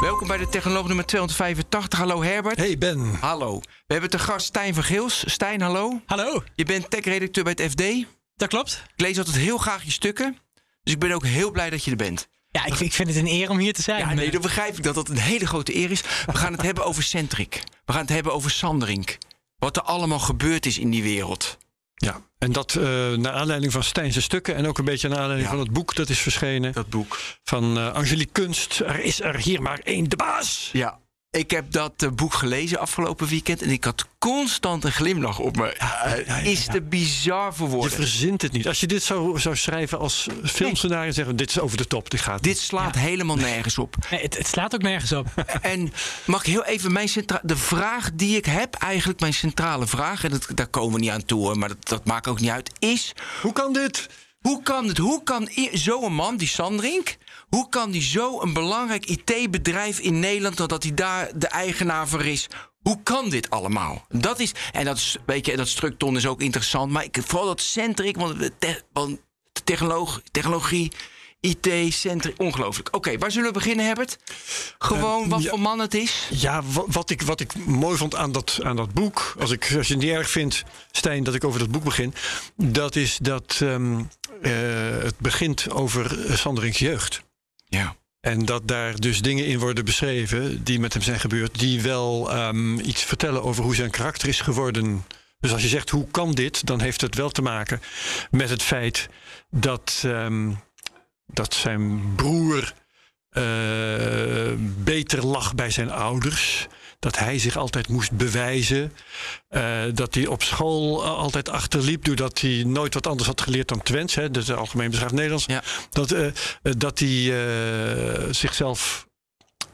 Welkom bij de Technoloog nummer 285. Hallo Herbert. Hey Ben. Hallo. We hebben te gast Stijn van Geels. Stijn, hallo. Hallo, Je bent tech-redacteur bij het FD. Ik dat klopt. lees altijd heel graag je stukken. Dus ik ben ook heel blij dat je er bent. Ja, ik, ik vind het een eer om hier te zijn. Ja, nee, dan begrijp ik dat dat een hele grote eer is. We gaan het hebben over Centric. We gaan het hebben over Sanderink. Wat er allemaal gebeurd is in die wereld. Ja, en dat eh, naar aanleiding van Stijnse stukken en ook een beetje naar aanleiding Ja. van het boek dat is verschenen Dat boek. van eh, Angelique Kunst. Er is er hier maar één, de baas. Ja. Ik heb dat eh, boek gelezen afgelopen weekend. En ik had constant een glimlach op me. ja, ja, Is ja. te bizar voor Je woorden. verzint het niet. Als je dit zou, zou schrijven als filmscenario, zeggen we, dit is over de top, dit gaat. Dit slaat helemaal nergens op. nee, het, het slaat ook nergens op. En mag ik heel even mijn centra- de vraag die ik heb, eigenlijk mijn centrale vraag, en dat, daar komen we niet aan toe, hoor, maar dat, dat maakt ook niet uit, is Hoe kan dit? hoe kan het, hoe kan zo'n man, die Sandrink, hoe kan die zo een belangrijk IT-bedrijf in Nederland, dat hij daar de eigenaar voor is? Hoe kan dit allemaal? Dat is, en dat, is, weet je, dat Structon is ook interessant, maar ik, vooral dat Centric, want, de te- want technoloog, technologie, IT, Centric, ongelooflijk. Oké, waar zullen we beginnen, Herbert? Gewoon Eh, wat ja. voor man het is? Ja, wa- wat ik, wat ik mooi vond aan dat, aan dat boek, als, ik, als je het niet erg vindt, Stijn, dat ik over dat boek begin, dat is dat ehm, eh, het begint over Sanderings jeugd. Ja. En dat daar dus dingen in worden beschreven die met hem zijn gebeurd, die wel ehm, iets vertellen over hoe zijn karakter is geworden. Dus als je zegt hoe kan dit, dan heeft het wel te maken met het feit dat, ehm, dat zijn broer eh, beter lag bij zijn ouders. Dat hij zich altijd moest bewijzen. eh, dat hij op school eh, altijd achterliep. Doordat hij nooit wat anders had geleerd dan Twents. Hè, is algemeen beschaafd Nederlands. Ja. Dat, eh, dat hij zichzelf.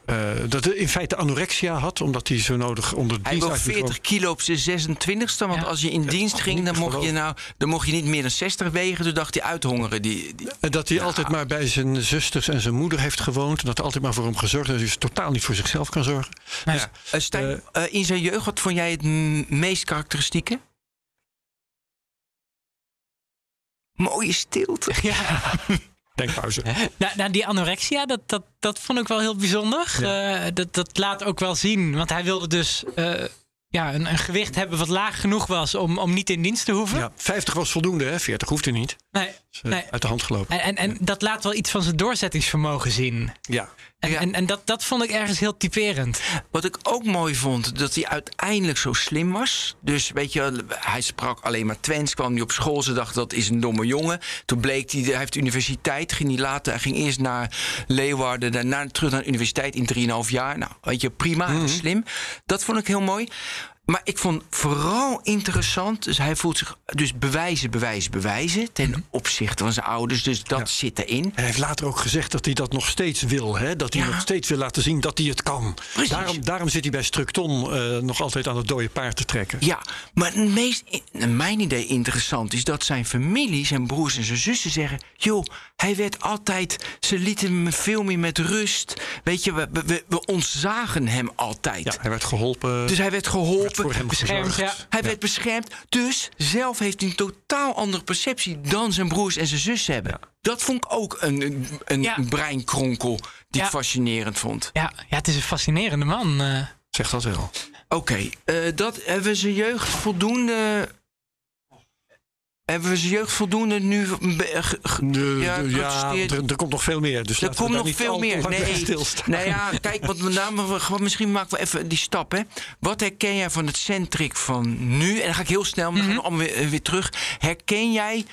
Eh, dat hij in feite anorexia had, omdat hij zo nodig onder Hij dienst woog 40 kilo op zijn 26e. Want Ja. als je in dienst ging, dan mocht, je nou, dan mocht je niet meer dan 60 wegen. Toen dacht hij uithongeren. Die, dat hij Ja. altijd maar bij zijn zusters en zijn moeder heeft gewoond. En dat hij altijd maar voor hem gezorgd heeft. Dat hij dus totaal niet voor zichzelf kan zorgen. Nou Dus, Eh, Stijn, eh, in zijn jeugd, wat vond jij het meest karakteristieke? Mooie stilte. Ja. denkpauze. Nou, nou, die anorexia, dat, dat, dat vond ik wel heel bijzonder. Eh, dat, dat laat ook wel zien. Want hij wilde dus eh, ja, een, een gewicht hebben wat laag genoeg was om, om niet in dienst te hoeven. Ja, 50 was voldoende, hè? 40 hoefde niet. Nee, eh, nee. Uit de hand gelopen. En, en, en dat laat wel iets van zijn doorzettingsvermogen zien. Ja. En, Ja. en, en dat, dat vond ik ergens heel typerend. Wat ik ook mooi vond, dat hij uiteindelijk zo slim was. Dus weet je, hij sprak alleen maar Twents, kwam niet op school. Ze dachten dat is een domme jongen. Toen bleek hij, hij heeft de universiteit, ging hij later, hij ging eerst naar Leeuwarden, daarna terug naar de universiteit in 3,5 jaar. Nou, weet je, prima, is slim. Dat vond ik heel mooi. Maar ik vond vooral interessant, dus hij voelt zich dus bewijzen, bewijzen, bewijzen ten opzichte van zijn ouders. Dus dat Ja. zit erin. Hij heeft later ook gezegd dat hij dat nog steeds wil. Hè? Dat hij Ja. nog steeds wil laten zien dat hij het kan. Precies. Daarom, daarom zit hij bij Structon eh, nog altijd aan het dode paard te trekken. Ja, maar het meest, mijn idee interessant is dat zijn familie, zijn broers en zijn zussen zeggen: joh, hij werd altijd, ze lieten hem veel meer met rust. Weet je, we, we, we ontzagen hem altijd. Ja, hij werd geholpen. Dus hij werd geholpen. Voor hem beschermd, gezorgd. ja. Hij werd beschermd. Dus zelf heeft hij een totaal andere perceptie dan zijn broers en zijn zussen hebben. Dat vond ik ook een, een, een Ja. breinkronkel die Ja. ik fascinerend vond. Ja, ja, het is een fascinerende man. eh. Zeg dat wel. Oké, eh, dat hebben we zijn jeugd voldoende. Hebben we zijn jeugd voldoende nu. De- ja, er, er komt nog veel meer. Dus er komt nog niet veel meer. Nee, stilstaan. nou ja, kijk, wat name, misschien maken we even die stap. Hè. Wat herken jij van het centric van nu? En dan ga ik heel snel, maar we allemaal weer, weer terug. Herken jij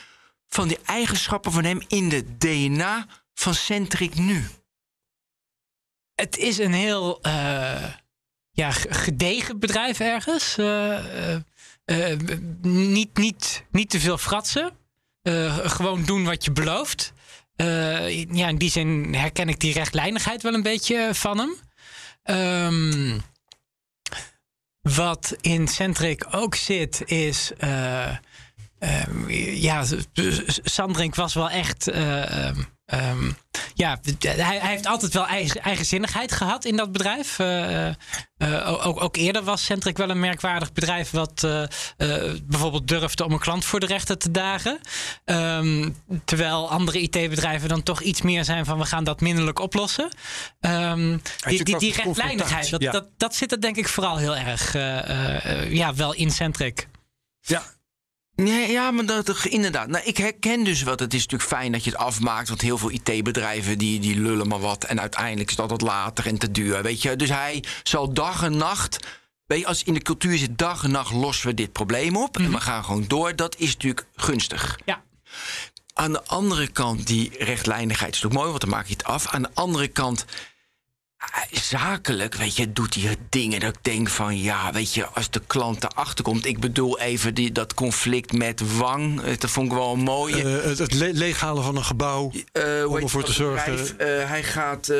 van die eigenschappen van hem in de DNA van centric nu? Het is een heel eh, ja, gedegen bedrijf ergens. Eh, eh, eh, niet, niet, niet te veel fratsen. Eh, gewoon doen wat je belooft. Eh, ja, in die zin herken ik die rechtlijnigheid wel een beetje van hem. Ehm, wat in Centric ook zit, is. eh, eh, ja, Sandrink was wel echt eh, eh, ehm, ja, hij, hij, heeft altijd wel eigen, eigenzinnigheid gehad in dat bedrijf. Uh, uh, ook, ook, eerder was Centric wel een merkwaardig bedrijf wat uh, bijvoorbeeld durfde om een klant voor de rechter te dagen. Um, terwijl andere IT-bedrijven dan toch iets meer zijn van we gaan dat minderlijk oplossen. Um, die die, die rechtlijnigheid, dat, ja. dat, dat, zit er denk ik vooral heel erg ja, wel in Centric. Ja, Nee, ja, maar dat, inderdaad. Nou, ik herken dus wat. Het is natuurlijk fijn dat je het afmaakt. Want heel veel IT-bedrijven die, die lullen maar wat. En uiteindelijk is het altijd later en te duur. Weet je? Dus hij zal dag en nacht. Weet je, als in de cultuur zit, dag en nacht lossen we dit probleem op. En we gaan gewoon door. Dat is natuurlijk gunstig. Ja. Aan de andere kant, die rechtlijnigheid is natuurlijk mooi, want dan maak je het af. Aan de andere kant zakelijk, weet je, doet hij dingen dat ik denk van ja, weet je, als de klant erachter komt. Ik bedoel even die, dat conflict met Wang. Eh, dat vond ik wel mooi. Uh, het, het le leeghalen van een gebouw uh, om ervoor te zorgen. Bedrijf, hij gaat,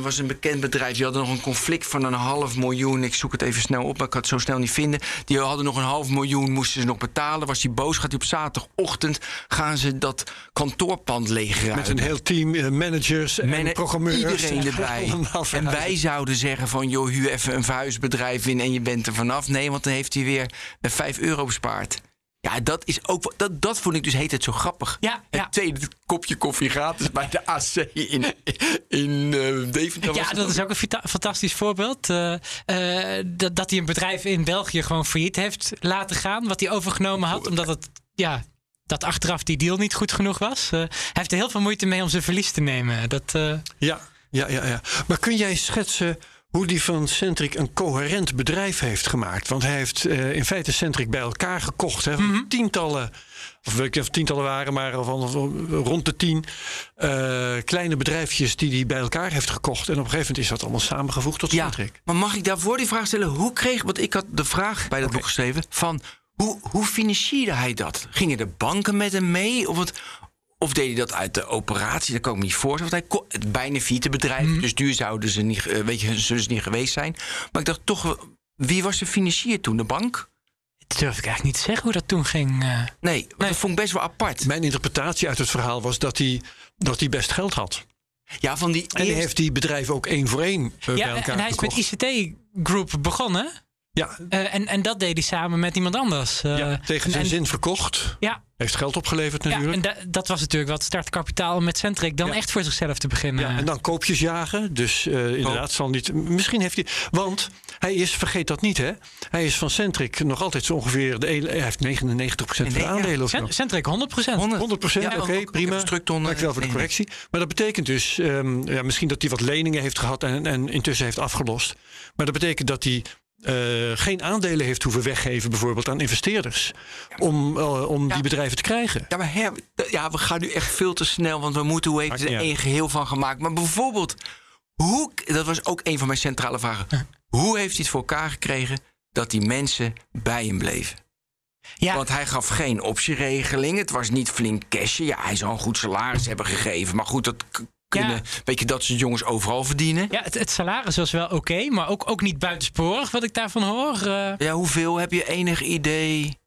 was een bekend bedrijf. Die hadden nog een conflict van een half miljoen. Ik zoek het even snel op, maar ik had het zo snel niet vinden. Die hadden nog een half miljoen, moesten ze nog betalen. Was hij boos? Gaat hij op zaterdagochtend gaan ze dat kantoorpand leegruimen. Met een heel team managers en programmeurs. Iedereen erbij. En wij zouden zeggen van... joh, huur even een verhuisbedrijf in en je bent er vanaf. Nee, want dan heeft hij weer 5 euro bespaard. Ja, dat is ook. Dat, dat vond ik dus heet het zo grappig. Ja, het ja. tweede kopje koffie gratis bij de AC in, in uh, Deventer. Ja, dat is ook een fantastisch voorbeeld. Uh, uh, dat, dat hij een bedrijf in België gewoon failliet heeft laten gaan. Wat hij overgenomen had, omdat het. Ja, dat achteraf die deal niet goed genoeg was. hij heeft er heel veel moeite mee om zijn verlies te nemen. Dat, ja, ja, ja, ja. Maar kun jij schetsen hoe die van Centric een coherent bedrijf heeft gemaakt? Want hij heeft uh, in feite Centric bij elkaar gekocht. Hè, mm -hmm. Tientallen, of weet ik of tientallen waren, maar van, rond de tien uh, kleine bedrijfjes die hij bij elkaar heeft gekocht. En op een gegeven moment is dat allemaal samengevoegd tot ja, Centric. Maar mag ik daarvoor die vraag stellen? Hoe kreeg, want ik had de vraag bij dat okay. boek geschreven van hoe, hoe financierde hij dat? Gingen de banken met hem mee? Of het, of deed hij dat uit de operatie? Dat kan ik me niet voorstellen. Want hij het bijna bedrijf, mm. dus duur zouden ze niet, weet je, zullen ze niet geweest zijn. Maar ik dacht toch, wie was de financier toen? De bank? Dat durf ik eigenlijk niet te zeggen hoe dat toen ging. Uh... Nee, nee, dat vond ik best wel apart. Mijn interpretatie uit het verhaal was dat hij, dat hij best geld had. Ja, van die en hij heeft die bedrijven ook één voor één uh, ja, bij elkaar En hij gekocht. is met ICT Group begonnen. Ja. Uh, en, en dat deed hij samen met iemand anders. Uh, ja, tegen zijn en, zin verkocht. Ja. Heeft geld opgeleverd natuurlijk. Ja, en da dat was natuurlijk wat startkapitaal met Centric dan ja. echt voor zichzelf te beginnen. Ja, en dan koopjes jagen. Dus uh, inderdaad oh. zal niet... Misschien heeft hij... Want hij is, vergeet dat niet hè. Hij is van Centric nog altijd zo ongeveer... De, hij heeft 99% van de aandelen of zo. Centric 100%. 100%, 100% ja, oké, okay, prima. Dankjewel voor de correctie. Maar dat betekent dus... Um, ja, misschien dat hij wat leningen heeft gehad en, en intussen heeft afgelost. Maar dat betekent dat hij uh, geen aandelen heeft hoeven weggeven, bijvoorbeeld aan investeerders, ja, om, uh, om ja. die bedrijven te krijgen. Ja, maar her, ja, we gaan nu echt veel te snel, want we moeten, hoe heeft er één geheel van gemaakt? Maar bijvoorbeeld, hoe, dat was ook een van mijn centrale vragen. Hoe heeft hij het voor elkaar gekregen dat die mensen bij hem bleven? Ja. Want hij gaf geen optieregeling. Het was niet flink cashen. Ja, hij zou een goed salaris hebben gegeven. Maar goed, dat kunnen. Ja. Weet je, dat ze jongens overal verdienen. Ja, het, het salaris was wel oké, okay, maar ook, ook niet buitensporig, wat ik daarvan hoor. Uh... Ja, hoeveel heb je enig idee?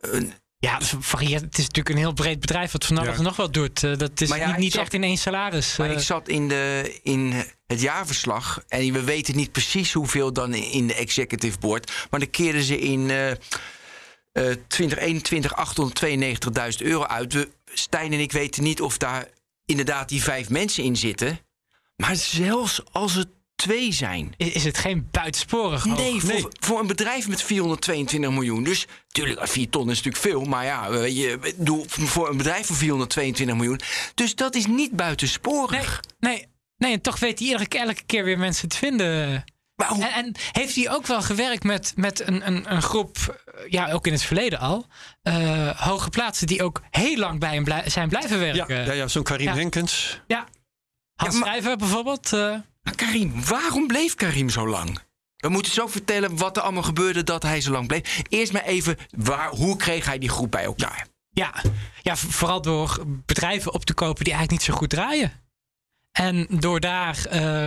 Uh, ja, het varieert. Het is natuurlijk een heel breed bedrijf wat van alles ja. nog wat doet. Uh, dat is ja, niet, niet zat, echt in één salaris. Maar ik zat in, de, in het jaarverslag en we weten niet precies hoeveel dan in de executive board. Maar dan keerden ze in 2021 892.000 euro uit. We, Stijn en ik weten niet of daar inderdaad die vijf mensen in zitten. Maar zelfs als het twee zijn. Is het geen buitensporig? Nee, voor, nee. voor een bedrijf met 422 miljoen. Dus natuurlijk, 4 ton is natuurlijk veel. Maar ja, je, doe, voor een bedrijf van 422 miljoen. Dus dat is niet buitensporig. Nee, nee, nee en toch weet hij elke, elke keer weer mensen te vinden. En, en, heeft hij ook wel gewerkt met, met een, een, een groep, ja, ook in het verleden al, uh, hoge plaatsen die ook heel lang bij hem blij, zijn blijven werken? Ja, ja, ja zo'n Karim ja. Henkens. Ja, Hans ja, maar, Schrijver bijvoorbeeld. Uh. Maar Karim, waarom bleef Karim zo lang? We moeten zo vertellen wat er allemaal gebeurde dat hij zo lang bleef. Eerst maar even, waar, hoe kreeg hij die groep bij elkaar? Ja, ja, vooral door bedrijven op te kopen die eigenlijk niet zo goed draaien. En door daar... Uh,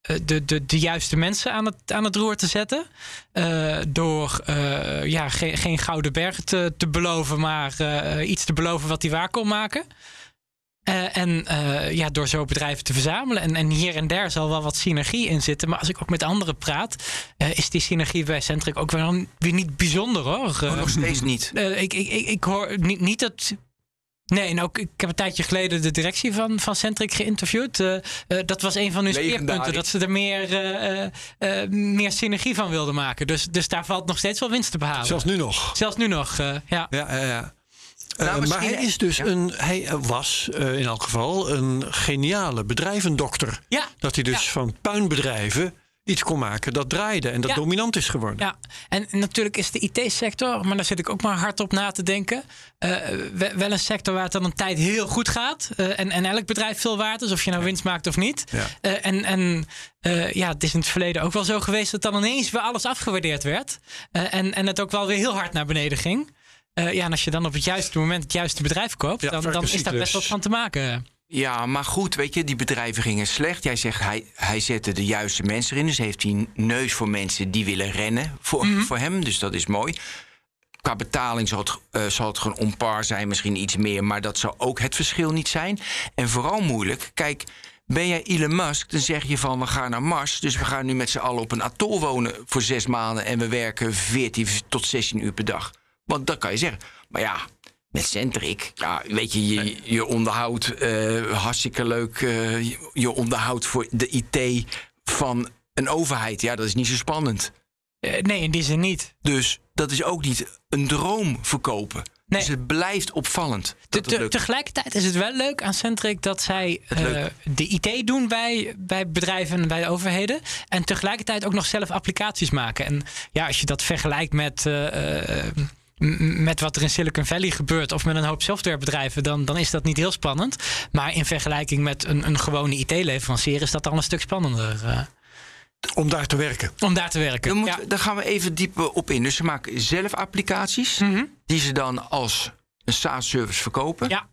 de, de, de juiste mensen aan het, aan het roer te zetten. Uh, door uh, ja, geen, geen gouden bergen te, te beloven, maar uh, iets te beloven wat hij waar kon maken. Eh, en eh, ja, door zo bedrijven te verzamelen. En, en hier en daar zal wel wat synergie in zitten. Maar als ik ook met anderen praat, eh, is die synergie bij Centric ook wel weer niet bijzonder hoor. Oh, nog steeds niet. Eh, ik, ik, ik, ik hoor niet, niet dat. Nee, en ook ik heb een tijdje geleden de directie van, van Centric geïnterviewd. Eh, eh, dat was een van hun speerpunten. Dat ze er meer, eh, meer synergie van wilden maken. Dus, dus daar valt nog steeds wel winst te behalen. Zelfs nu nog. Zelfs nu nog, eh, ja. Ja, ja, ja. Nou, maar hij is dus ja. een, hij was eh, in elk geval een geniale bedrijvendokter. Ja, Dat hij dus Ja. van puinbedrijven iets kon maken dat draaide en dat Ja. dominant is geworden. Ja, en natuurlijk is de IT-sector, maar daar zit ik ook maar hard op na te denken. eh, we- wel een sector waar het dan een tijd heel goed gaat. eh, en, en elk bedrijf veel waard is, of je nou winst maakt of niet. Ja. Eh, en en ja, het is in het verleden ook wel zo geweest dat dan ineens weer alles afgewaardeerd werd. En, en het ook wel weer heel hard naar beneden ging. Ja, en als je dan op het juiste moment het juiste bedrijf koopt, Ja, dan, dan is daar best wat van te maken. Ja, maar goed, weet je, die bedrijven gingen slecht. Jij zegt, hij, hij zette de juiste mensen erin. Dus heeft hij een neus voor mensen die willen rennen voor, voor hem. Dus dat is mooi. Qua betaling zal het, eh, zal het gewoon on par zijn, misschien iets meer. Maar dat zou ook het verschil niet zijn. En vooral moeilijk, kijk... Ben jij Elon Musk, dan zeg je van we gaan naar Mars. Dus we gaan nu met z'n allen op een atol wonen voor zes maanden. En we werken 14 tot 16 uur per dag. Want dat kan je zeggen. Maar ja, met Centric, ja, weet je, je, je onderhoudt eh, hartstikke leuk. eh, je, je onderhoudt voor de IT van een overheid. Ja, dat is niet zo spannend. Eh, nee, in die zin niet. Dus dat is ook niet een droom verkopen. Nee. Dus het blijft opvallend. Te- Dat te- tegelijkertijd is het wel leuk aan Centric dat zij de IT doen bij, bij bedrijven en bij de overheden. En tegelijkertijd ook nog zelf applicaties maken. En ja, als je dat vergelijkt met. Met wat er in Silicon Valley gebeurt, of met een hoop softwarebedrijven, dan, dan is dat niet heel spannend. Maar in vergelijking met een, een gewone IT-leverancier is dat al een stuk spannender eh, Om daar te werken. om daar te werken. Dan, moet, Ja. daar gaan we even dieper op in. Dus ze maken zelf applicaties Mhm. die ze dan als een SaaS-service verkopen. Ja.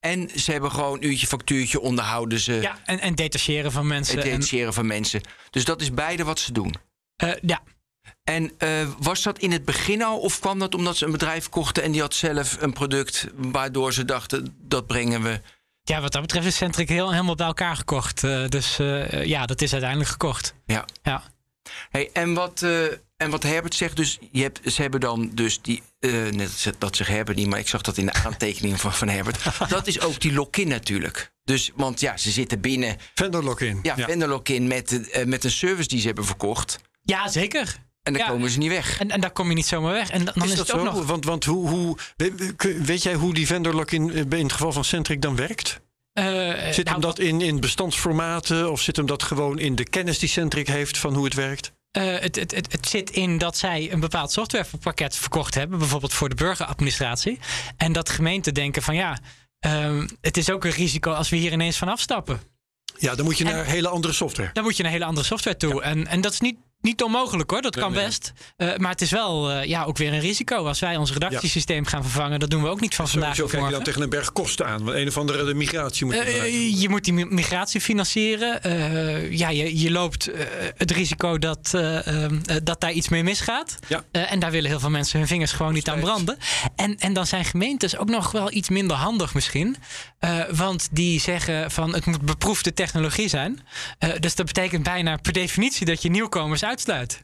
En ze hebben gewoon uurtje factuurtje onderhouden ze. ja, en, en detacheren van mensen. En, detacheren van mensen. Dus dat is beide wat ze doen. eh, ja, En eh, was dat in het begin al? Of kwam dat omdat ze een bedrijf kochten en die had zelf een product waardoor ze dachten dat brengen we. ja, wat dat betreft is Centric heel, helemaal bij elkaar gekocht. Eh, dus eh, ja, dat is uiteindelijk gekocht. Ja. Ja. Hey, en, wat, eh, en wat Herbert zegt, dus je hebt, ze hebben dan dus die. eh, net dat zegt Herbert niet, maar ik zag dat in de aantekeningen van, van Herbert. dat is ook die lock-in natuurlijk. Dus, want ja, ze zitten binnen. Vendor lock-in. Ja, vendor lock-in met, met een service die ze hebben verkocht. Ja, zeker. En dan Ja. komen ze niet weg. En, en daar kom je niet zomaar weg. En dan, is is, dat het ook zo? nog. Want, want hoe, hoe, weet, jij hoe die vendor lock-in eh, in het geval van Centric dan werkt? eh, Zit nou, hem dat in, in bestandsformaten of zit hem dat gewoon in de kennis die Centric heeft van hoe het werkt? eh, het, het, het, het zit in dat zij een bepaald softwarepakket verkocht hebben, bijvoorbeeld voor de burgeradministratie. En dat gemeenten denken van ja, ehm, het is ook een risico als we hier ineens van afstappen. Ja, dan moet je En- naar hele andere software. Dan moet je naar hele andere software toe. En, en dat is niet, niet onmogelijk hoor, dat kan best. Eh, maar het is wel eh, ja, ook weer een risico. Als wij ons redactiesysteem gaan vervangen, dat doen we ook niet van vandaag Zo kijk je dan tegen een berg kosten aan. Want een of andere de migratie moet je eh, je moet die mi- migratie financieren. Ja, je, je loopt het risico dat, eh, ehm, eh, dat daar iets mee misgaat. Ja. En daar willen heel veel mensen hun vingers gewoon niet aan branden. En, en dan zijn gemeentes ook nog wel iets minder handig misschien. Want die zeggen van het moet beproefde technologie zijn. Dus dat betekent bijna per definitie dat je nieuwkomers uitsluit.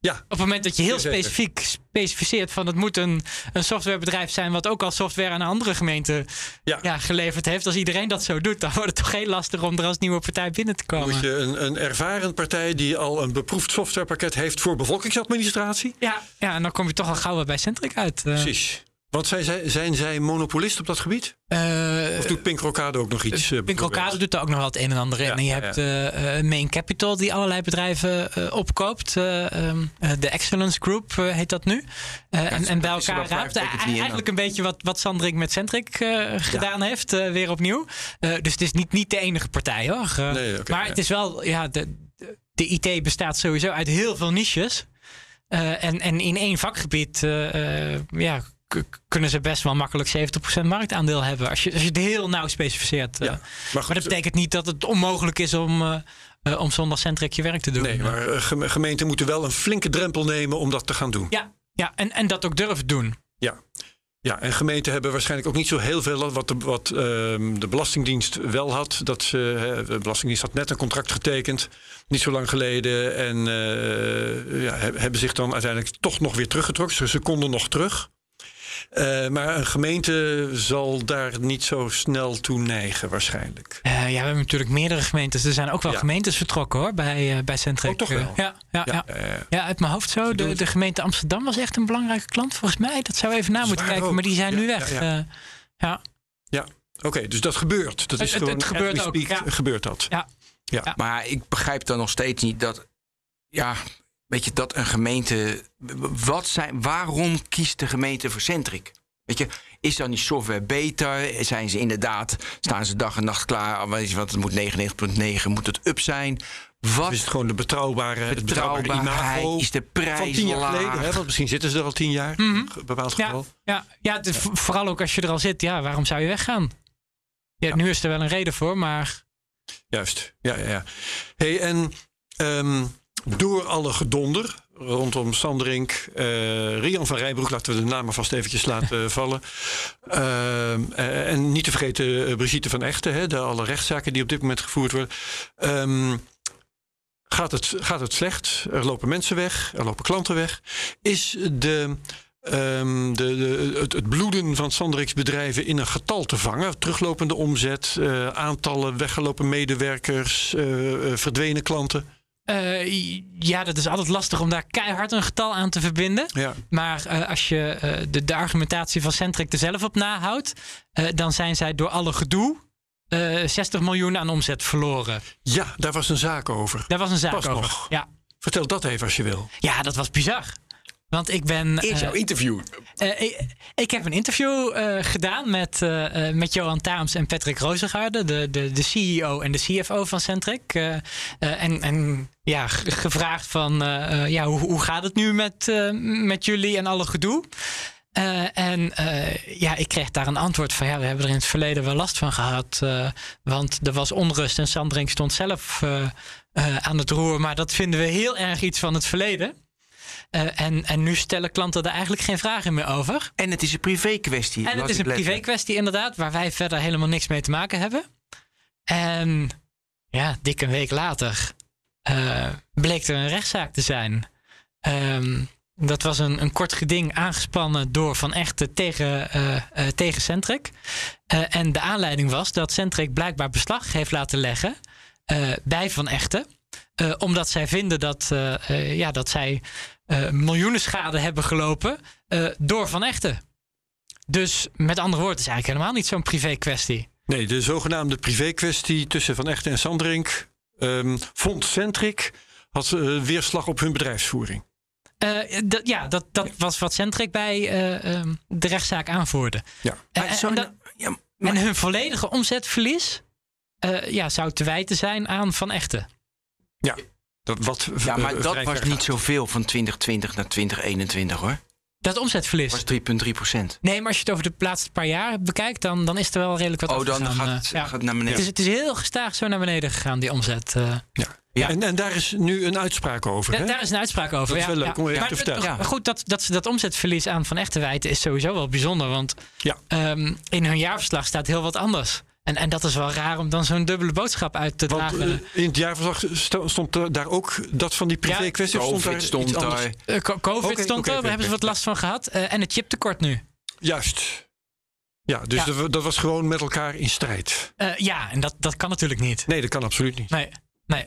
Ja. Op het moment dat je heel Zeker. specifiek specificeert van het moet een, een softwarebedrijf zijn wat ook al software aan een andere gemeente Ja. ja, geleverd heeft. Als iedereen dat zo doet, dan wordt het toch heel lastig om er als nieuwe partij binnen te komen. moet je een, een ervaren partij die al een beproefd softwarepakket heeft voor bevolkingsadministratie. Ja, ja, en dan kom je toch al gauw bij Centric uit. eh. Precies. Want zijn zij, zijn zij monopolist op dat gebied? Eh, Of doet Pink Rocade ook nog iets? eh, Pinkel bijvoorbeeld? Kade doet er ook nog wel het een en ander in. Ja, en je ja, hebt eh, eh, Main Capital die allerlei bedrijven eh, opkoopt. Eh, ehm, eh, De Excellence Group eh, heet dat nu. Eh, en, en bij elkaar raapt eigenlijk een beetje wat, wat Sandring met Centric eh, gedaan heeft. eh, weer opnieuw. Eh, dus het is niet, niet de enige partij hoor. Eh, Nee, maar ja. het is wel, ja, de, de, IT bestaat sowieso uit heel veel niches. Eh, en, en in één vakgebied eh, eh, ja, kunnen ze best wel makkelijk 70% marktaandeel hebben. Als je, als je het heel nauw specificeert. eh. Ja, maar, dat betekent niet dat het onmogelijk is om, eh, eh, om zonder Centric je werk te doen. Nee, maar eh, geme- gemeenten moeten wel een flinke drempel nemen om dat te gaan doen. Ja, ja en, en dat ook durven doen. Ja. Ja, en gemeenten hebben waarschijnlijk ook niet zo heel veel wat de, wat, ehm, de Belastingdienst wel had. Dat ze, hè, de Belastingdienst had net een contract getekend, niet zo lang geleden. En eh, ja, he- hebben zich dan uiteindelijk toch nog weer teruggetrokken. Dus ze konden nog terug. Eh, maar een gemeente zal daar niet zo snel toe neigen, waarschijnlijk. Eh, ja, we hebben natuurlijk meerdere gemeentes. Er zijn ook wel Ja. gemeentes vertrokken hoor, bij, eh bij Centric. Oh, toch wel? Ja, ja, ja. Ja, Ja, uit mijn hoofd zo. De, gemeente Amsterdam was echt een belangrijke klant volgens mij. Dat zou even na moeten kijken, ook. maar die zijn Ja, nu ja, weg. ja. Eh, ja. Oké, dus dat gebeurt. Dat is Het- gewoon het gebeurt ook, speak, ja. gebeurt dat. Ja. Ja. Maar ik begrijp dan nog steeds niet dat. Ja, weet je, dat een gemeente. Wat zijn, waarom kiest de gemeente voor Centric? Weet je, is dan die software beter? Zijn ze inderdaad, staan ze dag en nacht klaar? Ah, Weet je wat, het moet 99.9, moet het up zijn? Wat Is het gewoon de betrouwbare, het betrouwbare imago Is de prijs van tien jaar laag? geleden? Hè? Want misschien zitten ze er al tien jaar, in een bepaald Ja, geval. ja, ja vo- vooral ook als je er al zit. Ja, waarom zou je weggaan? Ja, Nu is er wel een reden voor, maar Juist, ja, ja, ja. Hey, en ehm, door alle gedonder rondom Sanderink, eh, Rian van Rijbroek, laten we de namen vast eventjes laten vallen. Ehm, eh, en niet te vergeten eh, Brigitte van Echten, hè, de alle rechtszaken die op dit moment gevoerd worden. Ehm, gaat, het, gaat het slecht? Er lopen mensen weg, er lopen klanten weg. Is de ehm, de, de, het, het bloeden van Sandrix bedrijven in een getal te vangen. Teruglopende omzet, eh, aantallen weggelopen medewerkers, eh, eh, verdwenen klanten. Eh, ja, dat is altijd lastig om daar keihard een getal aan te verbinden. Ja. Maar eh, als je eh, de, de argumentatie van Centric er zelf op nahoudt, dan zijn zij door alle gedoe eh 60 miljoen aan omzet verloren. ja, daar was een zaak over. Daar was een zaak Pas over. nog. Ja. Vertel dat even als je wil. ja, dat was bizar. Want ik ben. Is eh, jouw interview? Eh, ik, ik heb een interview eh, gedaan met, met Johan Taams en Patrick Rozengaarde, de, de, de CEO en de CFO van Centric. En en ja, gevraagd van ja, hoe, hoe gaat het nu met, met jullie en alle gedoe? En ja, ik kreeg daar een antwoord van ja, we hebben er in het verleden wel last van gehad. eh, want er was onrust en Sandring stond zelf aan het roer. Maar dat vinden we heel erg iets van het verleden. Eh, en, en nu stellen klanten daar eigenlijk geen vragen meer over. En het is een privé kwestie. En het is een privé kwestie inderdaad, waar wij verder helemaal niks mee te maken hebben. En ja, dik een week later eh, bleek er een rechtszaak te zijn. Ehm, dat was een, een kort geding aangespannen door Van Echten tegen, eh, tegen Centric. En de aanleiding was dat Centric blijkbaar beslag heeft laten leggen bij Van Echten. Eh, omdat zij vinden dat, eh, eh, ja, dat zij eh, miljoenen schade hebben gelopen eh, door Van Echten. Dus met andere woorden, het is eigenlijk helemaal niet zo'n privé kwestie. Nee, de zogenaamde privé-kwestie tussen Van Echten en Sanderink ehm, vond Centric had weerslag op hun bedrijfsvoering. Eh, dat- ja, dat, dat was wat Centric bij eh, ehm, de rechtszaak aanvoerde. Ja. En, Maar en- zo- en dat- ja, maar- en hun volledige omzetverlies eh, ja, zou te wijten zijn aan Van Echten. Dat, wat, ja, maar eh, dat was niet zoveel van 2020 naar 2021 hoor. Dat omzetverlies. Dat was 3,3 procent. Nee, maar als je het over de laatste paar jaar bekijkt, dan, dan is er wel redelijk wat Oh, dan afgegaan, gaat eh, het, ja. gaat het naar beneden. Het is, het is heel gestaag zo naar beneden gegaan, die omzet. eh. Ja. Ja. En, en daar is nu een uitspraak over. Da- hè? daar is een uitspraak over. Dat is ja, wel leuk ja. om even te vertellen. maar Goed, dat, dat ze dat omzetverlies aan Van Echten wijten is sowieso wel bijzonder. Want Ja. ehm, in hun jaarverslag staat heel wat anders. En, en dat is wel raar om dan zo'n dubbele boodschap uit te Want dragen. eh, in het jaarverslag sto- stond er daar ook dat van die stond daar Covid stond daar. Eh, co- Covid stond er, daar hebben ze wat last van gehad. Eh, en het chiptekort nu. Juist. Ja, dus Ja. Dat, dat was gewoon met elkaar in strijd. Eh, ja, en dat, dat kan natuurlijk niet. Nee, dat kan absoluut niet. Nee, nee.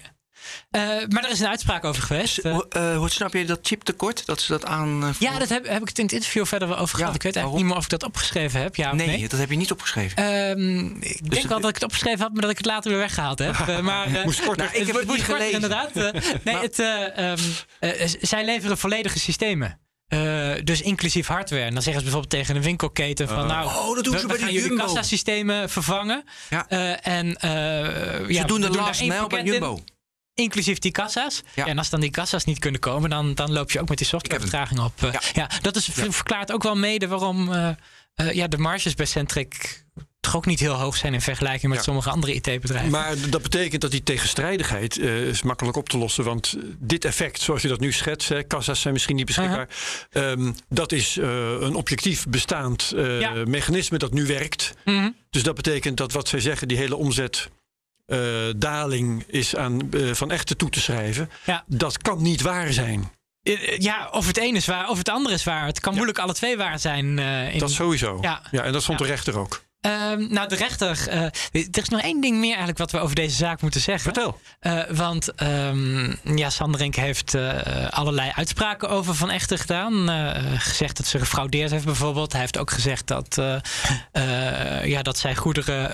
Eh, maar er is een uitspraak over geweest. Eh, Hoe, eh, hoe snap je dat chiptekort? Dat ze dat aan. eh, ja, dat heb, heb ik het in het interview verder wel over gehad. Ja, ik weet eigenlijk waarom? niet meer of ik dat opgeschreven heb. Ja, nee, nee. dat heb je niet opgeschreven. Ehm, ik denk het- wel dat ik het opgeschreven had, maar dat ik het later weer weggehaald heb. Eh, maar, eh, Moest korter. Nou, ik heb het niet gelezen. Inderdaad. Eh, nee, Maar- het, eh, ehm, eh, zij leveren volledige systemen. Eh, dus inclusief hardware. En dan zeggen ze bijvoorbeeld tegen een winkelketen van... nou, Oh, dat doen we, ze bij gaan de jullie Jumbo. kassasystemen vervangen. Ja. Eh, en, eh, Ze ja, doen de last mile bij in, Jumbo. Inclusief die kassa's. Ja. En als dan die kassa's niet kunnen komen, dan, dan loop je ook met die softwarevertraging op. Eh, ja. Ja. dat is, verklaart ook wel mede waarom eh, eh, ja, de marges bij Centric toch ook niet heel hoog zijn in vergelijking met Ja. sommige andere IT-bedrijven. Maar dat betekent dat die tegenstrijdigheid eh, is makkelijk op te lossen. Want dit effect, zoals je dat nu schetst, hè, kassa's zijn misschien niet beschikbaar. ehm, dat is eh, een objectief bestaand eh, Ja. mechanisme dat nu werkt. Mhm. Dus dat betekent dat wat zij zeggen, die hele omzetdaling is aan eh, van echte toe te schrijven. Ja. Dat kan niet waar zijn. Eh, eh, Ja, of het een is waar, of het andere is waar. Het kan moeilijk alle twee waar zijn. eh, in- Dat sowieso. Ja. en dat vond Ja. de rechter ook. Ehm, nou, de rechter. eh, er is nog één ding meer eigenlijk wat we over deze zaak moeten zeggen. Vertel. Eh, want ehm, ja, Sanderink heeft eh, allerlei uitspraken over Van Echten gedaan. Eh, gezegd dat ze gefraudeerd heeft bijvoorbeeld. Hij heeft ook gezegd dat, eh, eh, ja, dat zij goederen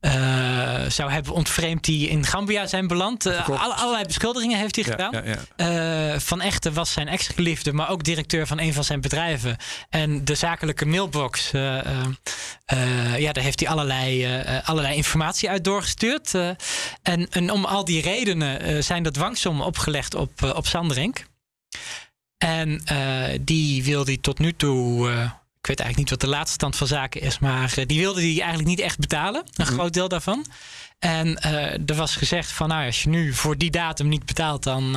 eh, zou hebben ontvreemd die in Gambia zijn beland. Eh, alle- allerlei beschuldigingen heeft hij Ja, gedaan. ja, ja. Eh, van Echten was zijn ex-geliefde, maar ook directeur van een van zijn bedrijven. En de zakelijke mailbox, ja, daar heeft hij allerlei, allerlei informatie uit doorgestuurd. En, en om al die redenen zijn de dwangsommen opgelegd op, op Sanderink. En die wil hij tot nu toe. Ik weet eigenlijk niet wat de laatste stand van zaken is, maar eh, die wilde hij eigenlijk niet echt betalen. Een groot deel daarvan. En eh, er was gezegd van, nou, als je nu voor die datum niet betaalt, dan,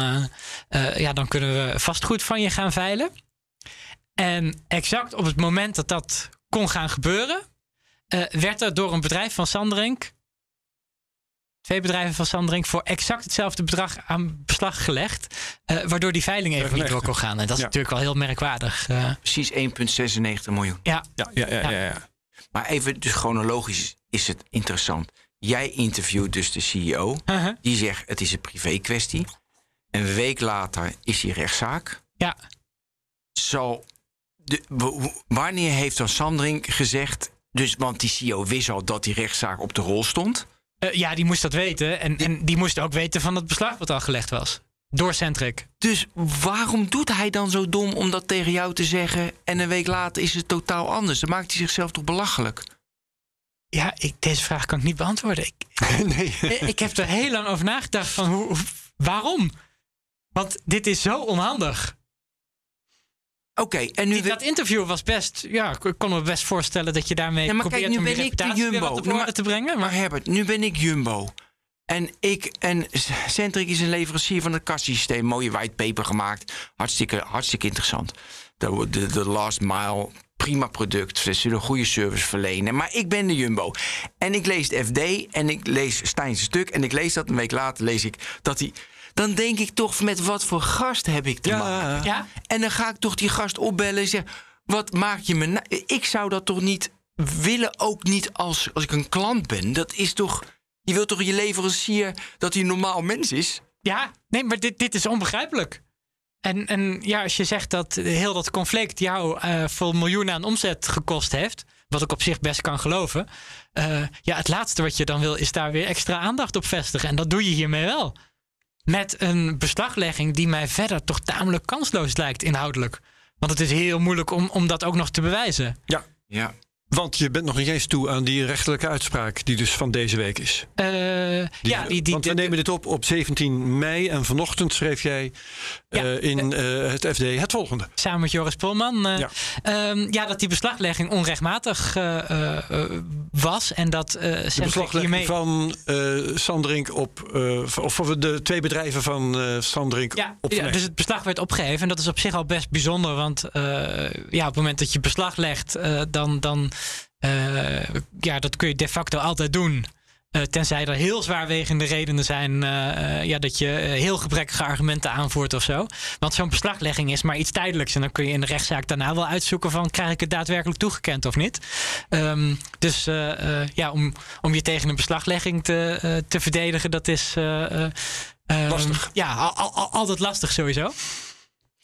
eh, ja, dan kunnen we vastgoed van je gaan veilen. En exact op het moment dat dat kon gaan gebeuren, werd er door een bedrijf van Sanderink, twee bedrijven van Sanderink, voor exact hetzelfde bedrag aan beslag gelegd, eh, waardoor die veiling even niet door kon gaan. En dat is Ja. natuurlijk wel heel merkwaardig. eh. Precies 1,96 miljoen. ja, Ja, ja, ja, ja, ja. Maar even, dus chronologisch is het interessant. Jij interviewt dus de CEO. uh-huh. Die zegt het is een privé kwestie. Een week later is die rechtszaak. ja. Zal de, wanneer heeft dan Sandring gezegd... Dus, want die CEO wist al dat die rechtszaak op de rol stond. Eh, ja, die moest dat weten. En, en die moest ook weten van het beslag wat al gelegd was. Door Centric. Dus waarom doet hij dan zo dom om dat tegen jou te zeggen... en een week later is het totaal anders? Dan maakt hij zichzelf toch belachelijk? Ja, ik, deze vraag kan ik niet beantwoorden. Ik, nee. ik heb er heel lang over nagedacht van hoe- waarom? Want dit is zo onhandig. Oké, en nu... Dat interview was best, ja, ik kon me best voorstellen dat je daarmee Ja, maar probeert kijk, nu ben ik de Jumbo. op orde te brengen. Maar Maar Herbert, nu ben ik Jumbo. En ik en Centric is een leverancier van het kassysteem. Mooie whitepaper gemaakt. Hartstikke, hartstikke interessant. De, de, de last mile, prima product. Ze zullen goede service verlenen. Maar ik ben de Jumbo. En ik lees het FD en ik lees Stijn's stuk. En ik lees dat een week later lees ik dat hij... Dan denk ik toch, met wat voor gast heb ik te maken? Ja, En dan ga ik toch die gast opbellen en zeggen: Wat maak je me. na- Ik zou dat toch niet willen, ook niet als, als ik een klant ben. Dat is toch. Je wilt toch je leverancier dat hij een normaal mens is? ja, nee, maar dit, dit is onbegrijpelijk. En, en ja, als je zegt dat heel dat conflict jou eh voor miljoenen aan omzet gekost heeft, wat ik op zich best kan geloven, eh, ja, het laatste wat je dan wil is daar weer extra aandacht op vestigen. En dat doe je hiermee wel. Met een beslaglegging die mij verder toch tamelijk kansloos lijkt inhoudelijk. Want het is heel moeilijk om, om dat ook nog te bewijzen. Ja, Ja. Want je bent nog niet eens toe aan die rechterlijke uitspraak die dus van deze week is. Eh, ja, die, die, want we nemen dit op op 17 mei en vanochtend schreef jij Ja, eh, in eh, het FD het volgende. samen met Joris Polman. Ja. ja. ja, dat die beslaglegging onrechtmatig was. En dat De beslaglegging hiermee... van Sandrink op, of of de twee bedrijven van Sandrink Ja, op ja, Van dus het beslag werd opgeheven. En dat is op zich al best bijzonder. Want ja, op het moment dat je beslag legt, dan, dan ja, dat kun je de facto altijd doen. Eh, tenzij er heel zwaarwegende redenen zijn eh, eh, ja, dat je eh, heel gebrekkige argumenten aanvoert of zo. Want zo'n beslaglegging is maar iets tijdelijks. En dan kun je in de rechtszaak daarna wel uitzoeken van krijg ik het daadwerkelijk toegekend of niet. Ehm, dus eh, eh, ja, om, om je tegen een beslaglegging te, eh, te verdedigen, dat is eh, eh, ehm, Lastig. Ja, al, al- al- altijd lastig sowieso.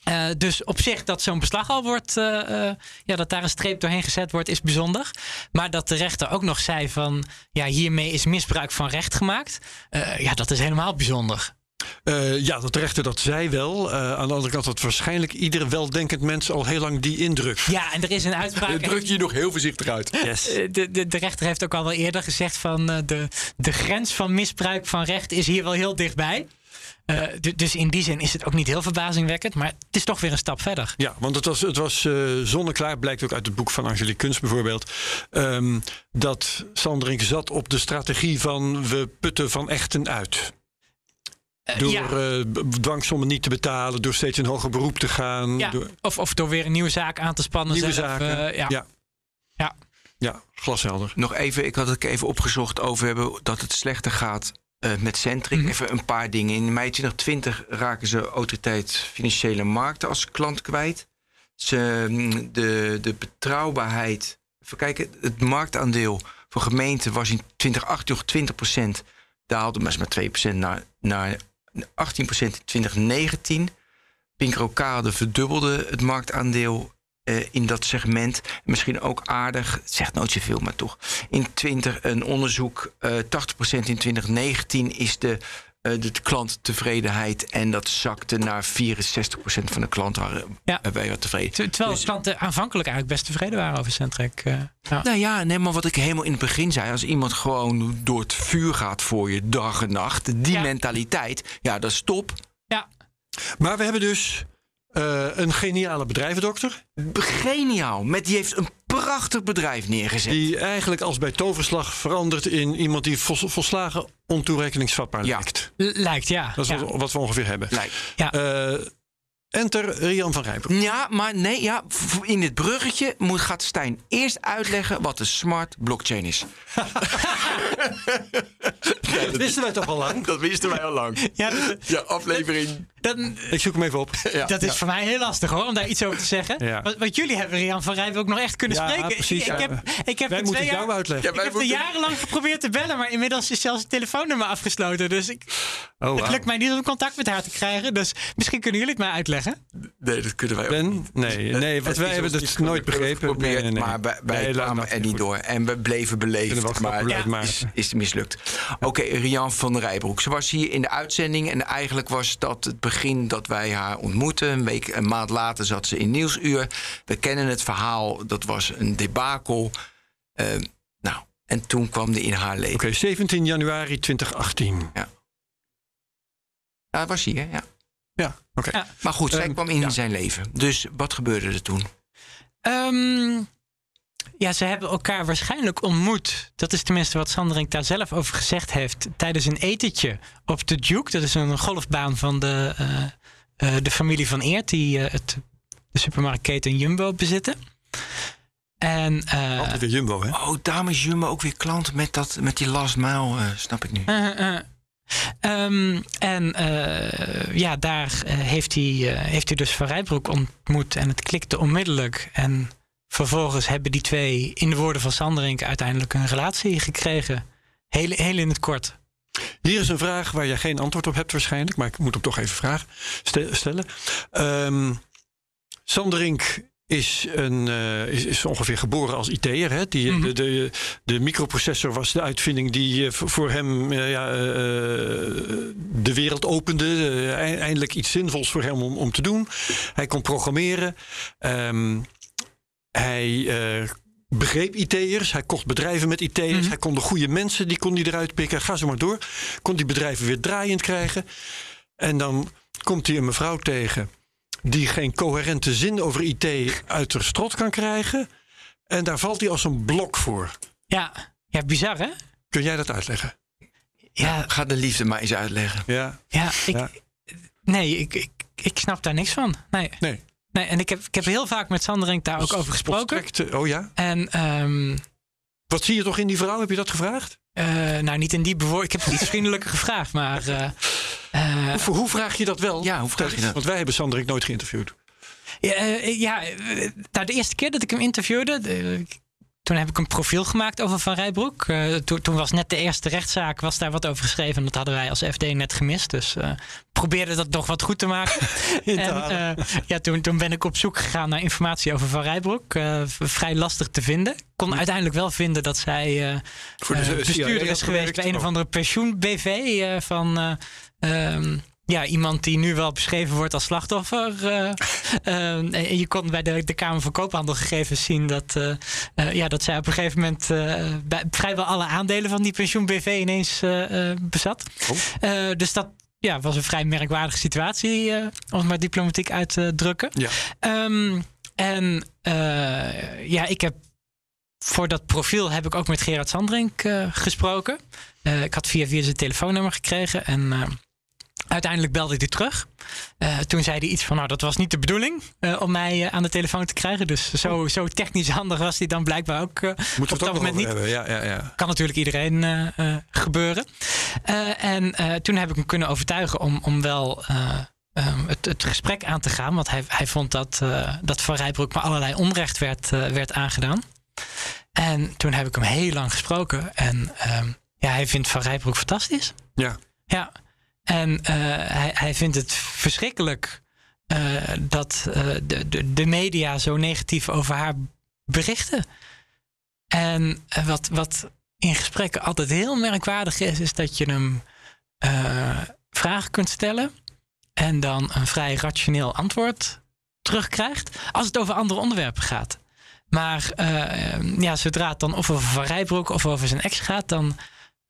Eh, dus op zich dat zo'n beslag al wordt, eh, eh, ja, dat daar een streep doorheen gezet wordt, is bijzonder. Maar dat de rechter ook nog zei van, ja, hiermee is misbruik van recht gemaakt. eh, ja, dat is helemaal bijzonder. Eh, ja, dat de rechter dat zei wel. Eh, aan de andere kant had waarschijnlijk ieder weldenkend mens al heel lang die indruk. Ja, en er is een uitspraak. druk je nog heel voorzichtig uit. Yes. De, de, de rechter heeft ook al wel eerder gezegd van eh, de, de grens van misbruik van recht is hier wel heel dichtbij. Eh, du- dus in die zin is het ook niet heel verbazingwekkend, maar het is toch weer een stap verder. Ja, want het was, het was eh, zonneklaar, blijkt ook uit het boek van Angelique Kunst bijvoorbeeld. ehm, dat Sanderink zat op de strategie van we putten van echten uit. Eh, Door ja. eh, dwangsommen niet te betalen, door steeds in hoger beroep te gaan. Ja, door of, of door weer een nieuwe zaak aan te spannen. nieuwe zelf, zaken. eh, ja. ja. Ja. Ja, glashelder. Nog even, ik had het even opgezocht over hebben dat het slechter gaat eh, met Centric. Mhm. Even een paar dingen. In mei 2020 raken ze autoriteit financiële markten als klant kwijt. Ze, mm, de, de betrouwbaarheid. Even kijken, het marktaandeel voor gemeenten was in 2018 nog 20% Daalde maar maar 2% naar, naar 18% in 2019. Pinkrokade verdubbelde het marktaandeel eh, in dat segment. Misschien ook aardig, het zegt nooit zoveel, maar toch. In 20, een onderzoek, eh 80% in 2019 is de, eh, de klanttevredenheid. En dat zakte naar 64% van de klanten waren Ja. eh, waren tevreden. Ter- Terwijl Dus- klanten aanvankelijk eigenlijk best tevreden waren over Centrec. eh, ja. Nou ja, nee, maar wat ik helemaal in het begin zei, als iemand gewoon door het vuur gaat voor je dag en nacht, die Ja. mentaliteit, ja, dat is top. ja, Maar we hebben dus eh, een geniale bedrijvendokter. Geniaal. Met die heeft een prachtig bedrijf neergezet. Die eigenlijk als bij toverslag verandert in iemand die vol- volslagen ontoerekeningsvatbaar Ja. lijkt. L- lijkt, ja. Dat is ja. wat, wat we ongeveer hebben. Lijkt. Ja. Eh, enter Rian van Rijbroek. Ja, maar nee, ja, in dit bruggetje moet, gaat Stijn eerst uitleggen wat de smart blockchain is. Dat wisten wij toch al lang? Dat wisten wij al lang. Ja, dat, Ja, aflevering. dan- Ik zoek hem even op. dat is voor mij heel lastig hoor, om daar iets over te zeggen. Ja. Want, want jullie hebben Rian van Rijven ook nog echt kunnen Ja, spreken. precies, ik, ja. ik heb, ik heb Wij er moeten jou uitleggen. Ja, ik wij heb er moeten- jarenlang geprobeerd te bellen, maar inmiddels is zelfs het telefoonnummer afgesloten. Dus ik, Oh, het lukt mij niet om contact met haar te krijgen. Dus misschien kunnen jullie het mij uitleggen. Nee, dat kunnen wij ook Ben? niet. Nee, nee, want Het wij hebben niet nooit begrepen. Nee, nee, nee. maar wij, Nee, kwamen maar. er niet door. En we bleven beleefd. Maar ja, uitmaken. is, is mislukt. Oké, Rian van Rijbroek. Ze was hier in de uitzending. En eigenlijk was dat het begin dat wij haar ontmoetten. Een week, een maand later zat ze in Nieuwsuur. We kennen het verhaal. Dat was een debakel. Eh, nou, en toen kwam die in haar leven. Oké, 17 januari 2018. Ja, was hij, hè? Ja. Ja, oké. Ja. Maar goed, zij Ehm, kwam in ja. zijn leven. Dus wat gebeurde er toen? Ehm, ja, ze hebben elkaar waarschijnlijk ontmoet. Dat is tenminste wat Sanderink daar zelf over gezegd heeft. Tijdens een etentje op de Duke. Dat is een golfbaan van de, eh, eh, de familie van Eert. Die eh, het, de supermarktketen Jumbo bezitten. En eh, Altijd weer Jumbo, hè? Oh, dames Jumbo ook weer klant met, dat, met die last mile, eh, snap ik nu. Eh. Ehm, en eh, ja, daar eh, heeft, hij, eh, heeft hij dus Van Rijbroek ontmoet. En het klikte onmiddellijk. En vervolgens hebben die twee, in de woorden van Sanderink, uiteindelijk een relatie gekregen. Heel, heel in het kort. Hier is een vraag waar je geen antwoord op hebt waarschijnlijk. Maar ik moet hem toch even vragen, ste- stellen. Ehm Sanderink is, een, eh, is, is ongeveer geboren als IT'er. Hè? Die, Mhm. de, de, de microprocessor was de uitvinding die eh, voor hem eh, ja, de wereld opende. Ei- eindelijk iets zinvols voor hem om, om te doen. Hij kon programmeren. Ehm, hij begreep IT'ers. Hij kocht bedrijven met IT'ers. Mhm. Hij kon de goede mensen, die kon hij eruit pikken. Ga zo maar door. Kon die bedrijven weer draaiend krijgen. En dan komt hij een mevrouw tegen... die geen coherente zin over IT uit de strot kan krijgen. En daar valt hij als een blok voor. Ja, ja bizar hè? Kun jij dat uitleggen? Ja, Ga de liefde maar eens uitleggen. Ja. ja, ik, Ja. nee, ik, ik, ik snap daar niks van. Nee. Nee. nee en ik heb, ik heb heel vaak met Sanderink daar ook over gesproken. Oh ja? En ehm, Wat zie je toch in die vrouw? Heb je dat gevraagd? eh, nou, niet in die bewoording. Ik heb het iets vriendelijker gevraagd, maar... eh, eh, Hoe, hoe vraag je dat wel? Ja, hoe vraag je dat? Want wij hebben Sanderik nooit geïnterviewd. Ja, eh, ja eh, nou, de eerste keer dat ik hem interviewde, de- toen heb ik een profiel gemaakt over Van Rijbroek. Toen, toen was net de eerste rechtszaak, was daar wat over geschreven. En dat hadden wij als FD net gemist. Dus probeerde dat nog wat goed te maken. en ja, toen, toen ben ik op zoek gegaan naar informatie over Van Rijbroek. Vrij lastig te vinden. Kon uiteindelijk wel vinden dat zij Voor de bestuurder is geweest bij een of andere pensioen-BV van eh, ehm, ja, iemand die nu wel beschreven wordt als slachtoffer. en je kon bij de, de Kamer van Koophandel gegevens zien dat, eh, eh, ja, dat zij op een gegeven moment bij, vrijwel alle aandelen van die pensioen-BV ineens bezat. Oh. Dus dat, ja, was een vrij merkwaardige situatie, om het maar diplomatiek uit te drukken. Ja. Ehm, en ja, ik heb voor dat profiel heb ik ook met Gerard Sandrink eh, gesproken. Ik had via via zijn telefoonnummer gekregen en uiteindelijk belde die terug. Eh, toen zei hij iets van, nou dat was niet de bedoeling eh, om mij eh, aan de telefoon te krijgen. Dus zo, zo technisch handig was hij dan blijkbaar ook we op dat moment niet. Ja, ja, ja. Kan natuurlijk iedereen gebeuren. En toen heb ik hem kunnen overtuigen om, om wel eh, ehm, het, het gesprek aan te gaan. Want hij, hij vond dat, dat Van Rijbroek me allerlei onrecht werd, werd aangedaan. En toen heb ik hem heel lang gesproken. En ehm, ja, hij vindt Van Rijbroek fantastisch. Ja. Ja. En eh, hij, hij vindt het verschrikkelijk eh, dat eh, de, de, de media zo negatief over haar berichten. En wat, wat in gesprekken altijd heel merkwaardig is, is dat je hem vragen kunt stellen en dan een vrij rationeel antwoord terugkrijgt als het over andere onderwerpen gaat. Maar ja, zodra het dan of over Van Rijbroek of over zijn ex gaat, dan,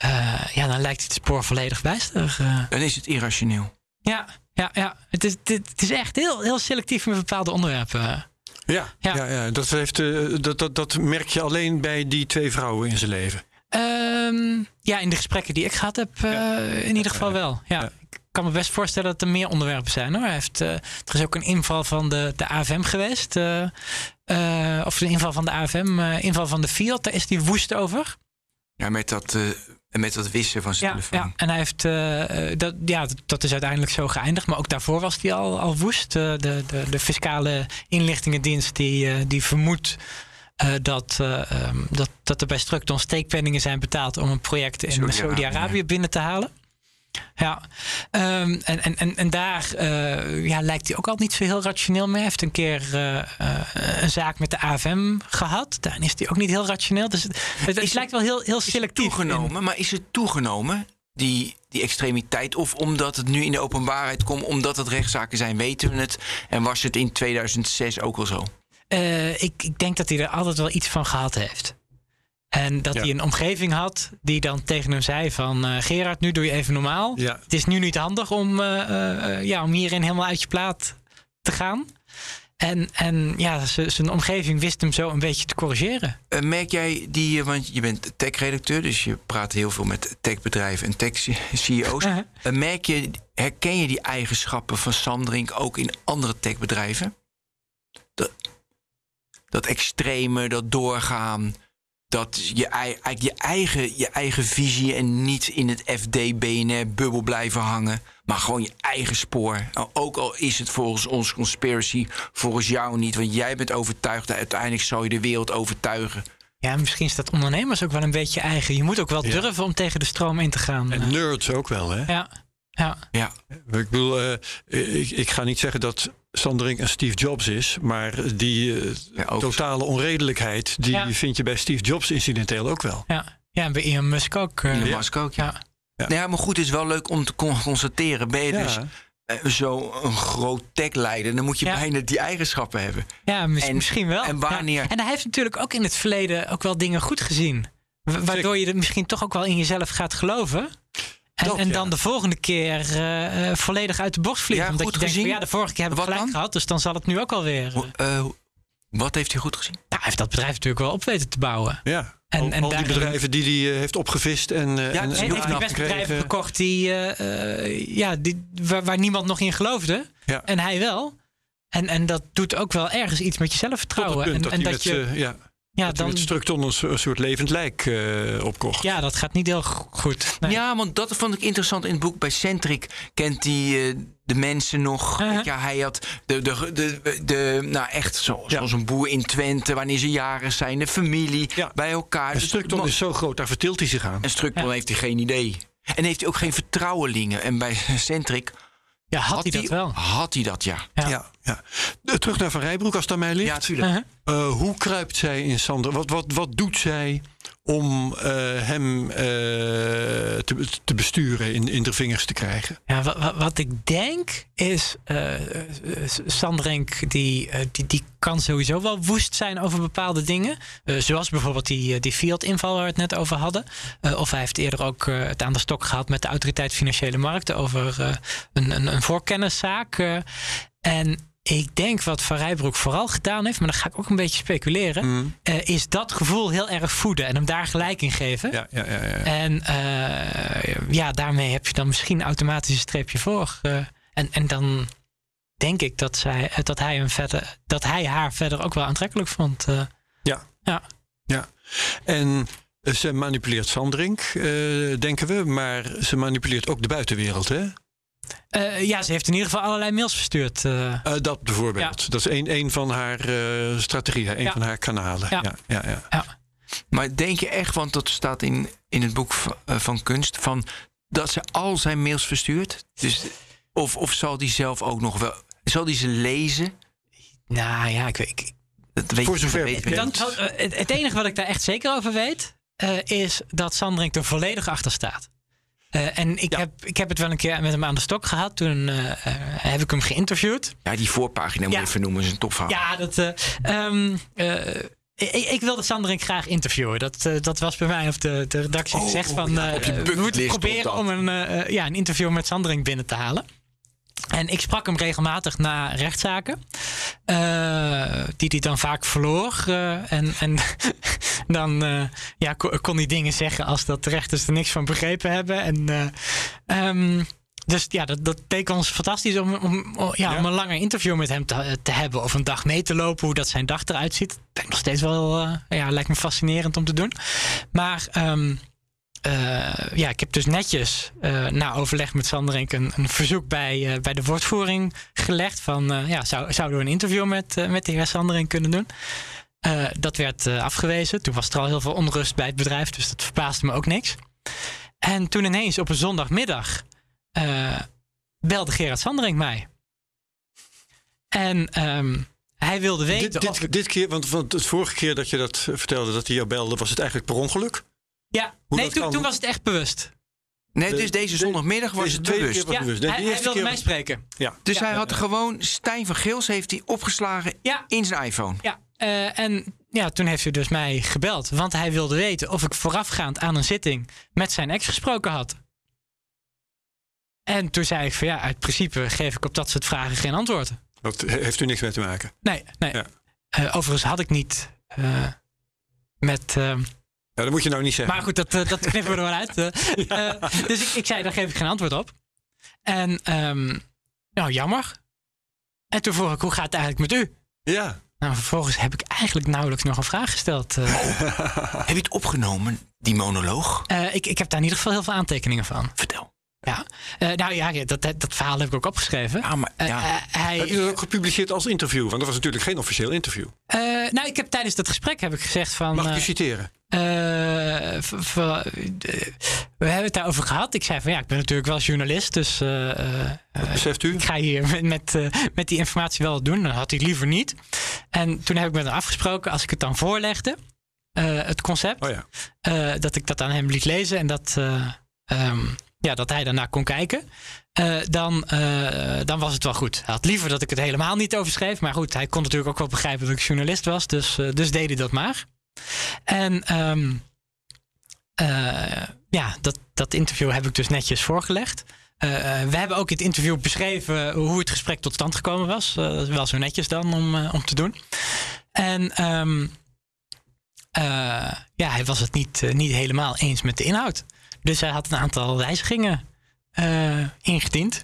eh, ja, dan lijkt het spoor volledig bijster. eh. Dan is het irrationeel. ja, ja, ja. Het, is, het, het is echt heel, heel selectief met bepaalde onderwerpen. Ja, Ja. ja. Ja, Dat, heeft, eh, dat, dat, dat merk je alleen bij die twee vrouwen in zijn leven. Ehm, ja, in de gesprekken die ik gehad heb, eh, in ieder geval wel. Ja. Ja. Ik kan me best voorstellen dat er meer onderwerpen zijn hoor. Hij heeft, eh, er is ook een inval van de, de AFM geweest. eh, eh, of de inval van de AFM, eh, inval van de Fiat, daar is hij woest over. Ja, met dat, eh, met dat wissen van zijn Ja, telefoon. ja, en hij heeft, eh, eh, dat, ja, dat is uiteindelijk zo geëindigd. Maar ook daarvoor was hij al, al woest. Eh, de, de, de fiscale inlichtingendienst die, eh, die vermoedt dat, eh, ehm, dat, dat er bij Structon steekpenningen zijn betaald om een project in Saudi-Arabië, Saudi-Arabië binnen te halen. Ja, Ehm, en, en, en, en daar eh, ja, lijkt hij ook al niet zo heel rationeel mee. Hij heeft een keer eh, eh, een zaak met de AFM gehad. Daarin is hij ook niet heel rationeel. Dus het, het, het Is lijkt wel heel, heel Is selectief. in- toegenomen, maar is het toegenomen, die, die extremiteit? Of omdat het nu in de openbaarheid komt, omdat het rechtszaken zijn, weten we het? En was het in 2006 ook al zo? Ik, ik denk dat hij er altijd wel iets van gehad heeft. En dat Ja. hij een omgeving had die dan tegen hem zei van... eh, Gerard, nu doe je even normaal. Ja. Het is nu niet handig om, eh, eh, ja, om hierin helemaal uit je plaat te gaan. En, en ja, zijn omgeving wist hem zo een beetje te corrigeren. Merk jij die, want je bent tech-redacteur, dus je praat heel veel met techbedrijven en tech-CEO's. Uh-huh. merk je, herken je die eigenschappen van Sandrink ook in andere techbedrijven? Dat, dat extreme, dat doorgaan, dat je, ei- eigenlijk je, eigen, je eigen visie en niet in het FD, BNR-bubbel blijven hangen, maar gewoon je eigen spoor. Nou, Ook al is het volgens ons conspiracy, volgens jou niet, want jij bent overtuigd dat uiteindelijk zal je de wereld overtuigen. Ja, misschien is dat ondernemers ook wel een beetje eigen. Je moet ook wel Ja. durven om tegen de stroom in te gaan. En Eh, nerds ook wel, hè? ja, ja. Ja, Ik bedoel, eh, ik, ik ga niet zeggen dat Sandring een Steve Jobs is, maar die eh, Ja, totale onredelijkheid, die Ja. vind je bij Steve Jobs incidenteel ook wel. ja. ja en bij Elon Musk ook. eh, Elon Ja. Musk ook, ja. ja. Ja. Nee, maar goed, het is wel leuk om te con- constateren. Ben je Ja. dus eh, zo een groot tech-leider, dan moet je Ja. bijna die eigenschappen hebben. Ja, mis- En- misschien wel. en wanneer- Ja. En hij heeft natuurlijk ook in het verleden ook wel dingen goed gezien. Wa- Waardoor je er misschien toch ook wel in jezelf gaat geloven. En, en ja. dan de volgende keer eh, eh, volledig uit de bocht vliegen. Ja, omdat goed je denkt, van, gezien. ja, de vorige keer heb ik Wat gelijk dan? gehad. Dus dan zal het nu ook alweer. Hoe- eh, wat heeft hij goed gezien? Nou, hij heeft dat bedrijf natuurlijk wel op weten te bouwen. Ja. En- al, en al die bedrijven die hij heeft opgevist en, eh, Ja, en, dus en heeft die best bedrijven gekocht die, eh, eh, ja, die, waar, waar niemand nog in geloofde. Ja. En hij wel. En, en dat doet ook wel ergens iets met je Tot zelfvertrouwen. het punt en, dat, en dat met, je, eh, ja, ja, dat hij dan, met Structon een soort- soort levend lijk eh, opkocht. ja, dat gaat niet heel go- goed. Nee. Ja, want dat vond ik interessant in het boek. Bij Centric kent hij eh, de mensen nog. Uh-huh. Je, hij had de, de, de, de, nou echt zo, Ja. zoals een boer in Twente, wanneer ze jaren zijn, de familie Ja. bij elkaar. En Dus Structon is zo groot, daar vertilt hij zich aan. En Structon Ja. heeft hij geen idee. En heeft hij ook geen vertrouwelingen. En bij Centric Ja, had, hij dat wel. Had hij dat, ja. Ja. Ja. Ja, Terug naar Van Rijbroek, als het aan mij ligt. Ja, tuurlijk. Uh-huh. Eh, hoe kruipt zij in Sander? Wat, wat, wat doet zij om eh, hem eh, te, te besturen, in, in de vingers te krijgen? Ja, wat, wat, ik denk is, uh, Sanderink die, die, die kan sowieso wel woest zijn over bepaalde dingen. zoals bijvoorbeeld die, die Fiat-inval waar we het net over hadden. of hij heeft eerder ook het aan de stok gehad met de autoriteit Financiële Markten over een, een, een voorkenniszaak. en ik denk wat Van Rijbroek vooral gedaan heeft, maar dan ga ik ook een beetje speculeren, Mm. eh, is dat gevoel heel erg voeden en hem daar gelijk in geven. Ja, ja, ja. ja. En eh, ja, daarmee heb je dan misschien automatisch een streepje voor. Eh, en, en dan denk ik dat, zij, dat, hij hem verder, dat hij haar verder ook wel aantrekkelijk vond. Ja. Ja. ja. En ze manipuleert Sandrink, denken we, maar ze manipuleert ook de buitenwereld, hè? Eh, ja, ze heeft in ieder geval allerlei mails verstuurd. eh. Eh, dat bijvoorbeeld. Dat is een, een van haar eh, strategieën, een Ja. van haar kanalen. Ja. Ja. Ja, ja, Maar denk je echt, want dat staat in, in het boek van, van kunst, van dat ze al zijn mails verstuurt? Dus, of, of zal die zelf ook nog wel. Zal die ze lezen? nou ja, ik, weet- ik, Dat weet Voor zover weet. Dan, het, het enige wat ik daar echt zeker over weet, eh, is dat Sandrink er volledig achter staat. Eh, en ik, Ja. heb, ik heb het wel een keer met hem aan de stok gehad. Toen eh, eh, heb ik hem geïnterviewd. Ja, die voorpagina moet je even noemen, is een topverhaal. Ja, dat. eh, ehm, eh, ik, ik wilde Sandrink graag interviewen. Dat, dat was bij mij op de, de redactie Oh, gezegd. oh, Van, ja, we moeten proberen om een, ja, een interview met Sandrink binnen te halen. En ik sprak hem regelmatig na rechtszaken. eh, die hij dan vaak verloor. eh, en, en dan eh, ja, kon, hij dingen zeggen als dat de rechters er niks van begrepen hebben. En, eh, ehm, dus ja, dat, dat deed ons fantastisch om, om, om- ja, Ja. om een langer interview met hem te, te hebben. Of een dag mee te lopen, hoe dat zijn dag eruit ziet. Dat nog steeds wel, ja, lijkt me fascinerend om te doen. Maar ehm, eh, ja, ik heb dus netjes eh, na overleg met Sanderink een, een verzoek bij, eh, bij de woordvoering gelegd. Van ja, zou, zouden we een interview met, met de heer Sanderink kunnen doen? Dat werd afgewezen. Toen was er al heel veel onrust bij het bedrijf, dus dat verbaasde me ook niks. En toen ineens op een zondagmiddag belde Gerard Sanderink mij. En ehm, hij wilde weten Dit, dit, dit keer, want, want het vorige keer dat je dat vertelde, dat hij jou belde, was het eigenlijk per ongeluk. Ja, Hoe nee, toen, was het echt bewust. Nee, dus deze de- zondagmiddag was het bewust. keer was Ja, bewust. Nee, de hij, hij wilde keer mij was- spreken. Ja. Dus Ja. hij had gewoon Stijn van Gils heeft hij opgeslagen Ja, in zijn iPhone. ja. eh, en ja, toen heeft hij dus mij gebeld. Want hij wilde weten of ik voorafgaand aan een zitting met zijn ex gesproken had. En toen zei ik van ja, uit principe geef ik op dat soort vragen geen antwoord. Dat heeft u niks mee te maken. Nee, nee. Ja. Eh, overigens had ik niet eh, met... eh, Ja, dat moet je nou niet zeggen. maar goed, dat, eh, dat knippen we er wel uit. eh. Eh, dus ik, ik zei, daar geef ik geen antwoord op. En ehm, nou, jammer. En toen vroeg ik, hoe gaat het eigenlijk met u? Ja. Nou, vervolgens heb ik eigenlijk nauwelijks nog een vraag gesteld. eh. Heb je het opgenomen, die monoloog? Eh, ik, ik heb daar in ieder geval heel veel aantekeningen van. Vertel. Ja. Eh, nou ja, dat, dat, dat verhaal heb ik ook opgeschreven. Ja, maar ja. hij, Heb je dat ook gepubliceerd als interview? Want dat was natuurlijk geen officieel interview. eh, nou, ik heb tijdens dat gesprek heb ik gezegd van... Mag ik je citeren? Eh, we hebben het daarover gehad. Ik zei van ja, ik ben natuurlijk wel journalist, dus eh, eh, beseft u? ik ga hier met, met, met die informatie wel wat doen. Dat had hij liever niet. En toen heb ik met hem afgesproken, als ik het dan voorlegde, het concept, Oh ja. dat ik dat aan hem liet lezen en dat, eh, ehm, ja, dat hij daarna kon kijken. dan, dan was het wel goed. Hij had liever dat ik het helemaal niet overschreef. Maar goed, hij kon natuurlijk ook wel begrijpen dat ik journalist was. Dus, dus deed hij dat maar. En ehm, eh, ja, dat, dat interview heb ik dus netjes voorgelegd. Eh, eh, we hebben ook in het interview beschreven hoe het gesprek tot stand gekomen was. Dat is wel zo netjes dan om, om te doen. En ehm, eh, ja, hij was het niet, niet helemaal eens met de inhoud. Dus hij had een aantal wijzigingen ingediend.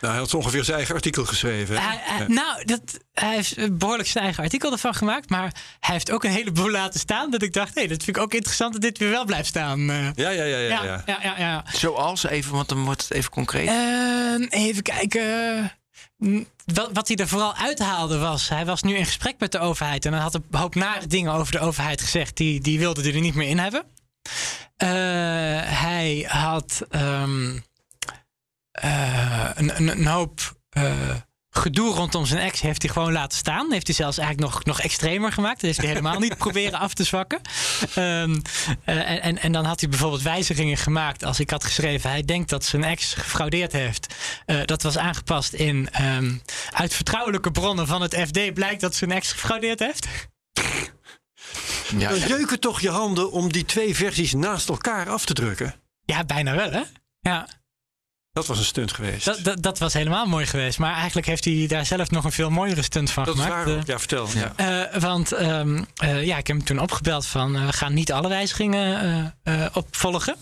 Nou, hij had ongeveer zijn eigen artikel geschreven. hè? Hij, hij- Ja. Nou, dat, hij heeft behoorlijk zijn eigen artikel ervan gemaakt. Maar hij heeft ook een heleboel laten staan. Dat ik dacht, hé, dat vind ik ook interessant dat dit weer wel blijft staan. eh. Ja, ja, ja, ja. ja, ja. ja, ja, ja. Zoals even, want dan wordt het even concreet. Ehm, even kijken. Hm, Wat, wat hij er vooral uithaalde was... hij was nu in gesprek met de overheid... en hij had een hoop nare dingen over de overheid gezegd... die, die wilde hij er niet meer in hebben. Eh, hij had ehm, eh, een, een, een hoop... eh, gedoe rondom zijn ex heeft hij gewoon laten staan. Heeft hij zelfs eigenlijk nog, nog extremer gemaakt. Dat heeft hij helemaal niet proberen af te zwakken. Ehm, eh, en, en dan had hij bijvoorbeeld wijzigingen gemaakt. Als ik had geschreven, hij denkt dat zijn ex gefraudeerd heeft. Eh, dat was aangepast in ehm, uit vertrouwelijke bronnen van het FD blijkt dat zijn ex gefraudeerd heeft. Ja, Dan jeuken toch je handen om die twee versies naast elkaar af te drukken. Ja, bijna wel hè. Ja, Dat was een stunt geweest. dat, dat, dat was helemaal mooi geweest. Maar eigenlijk heeft hij daar zelf nog een veel mooiere stunt van Dat is gemaakt. waar. Eh. Ja, vertel. Ja. Eh, want ehm, eh, ja, ik heb hem toen opgebeld van we gaan niet alle wijzigingen opvolgen.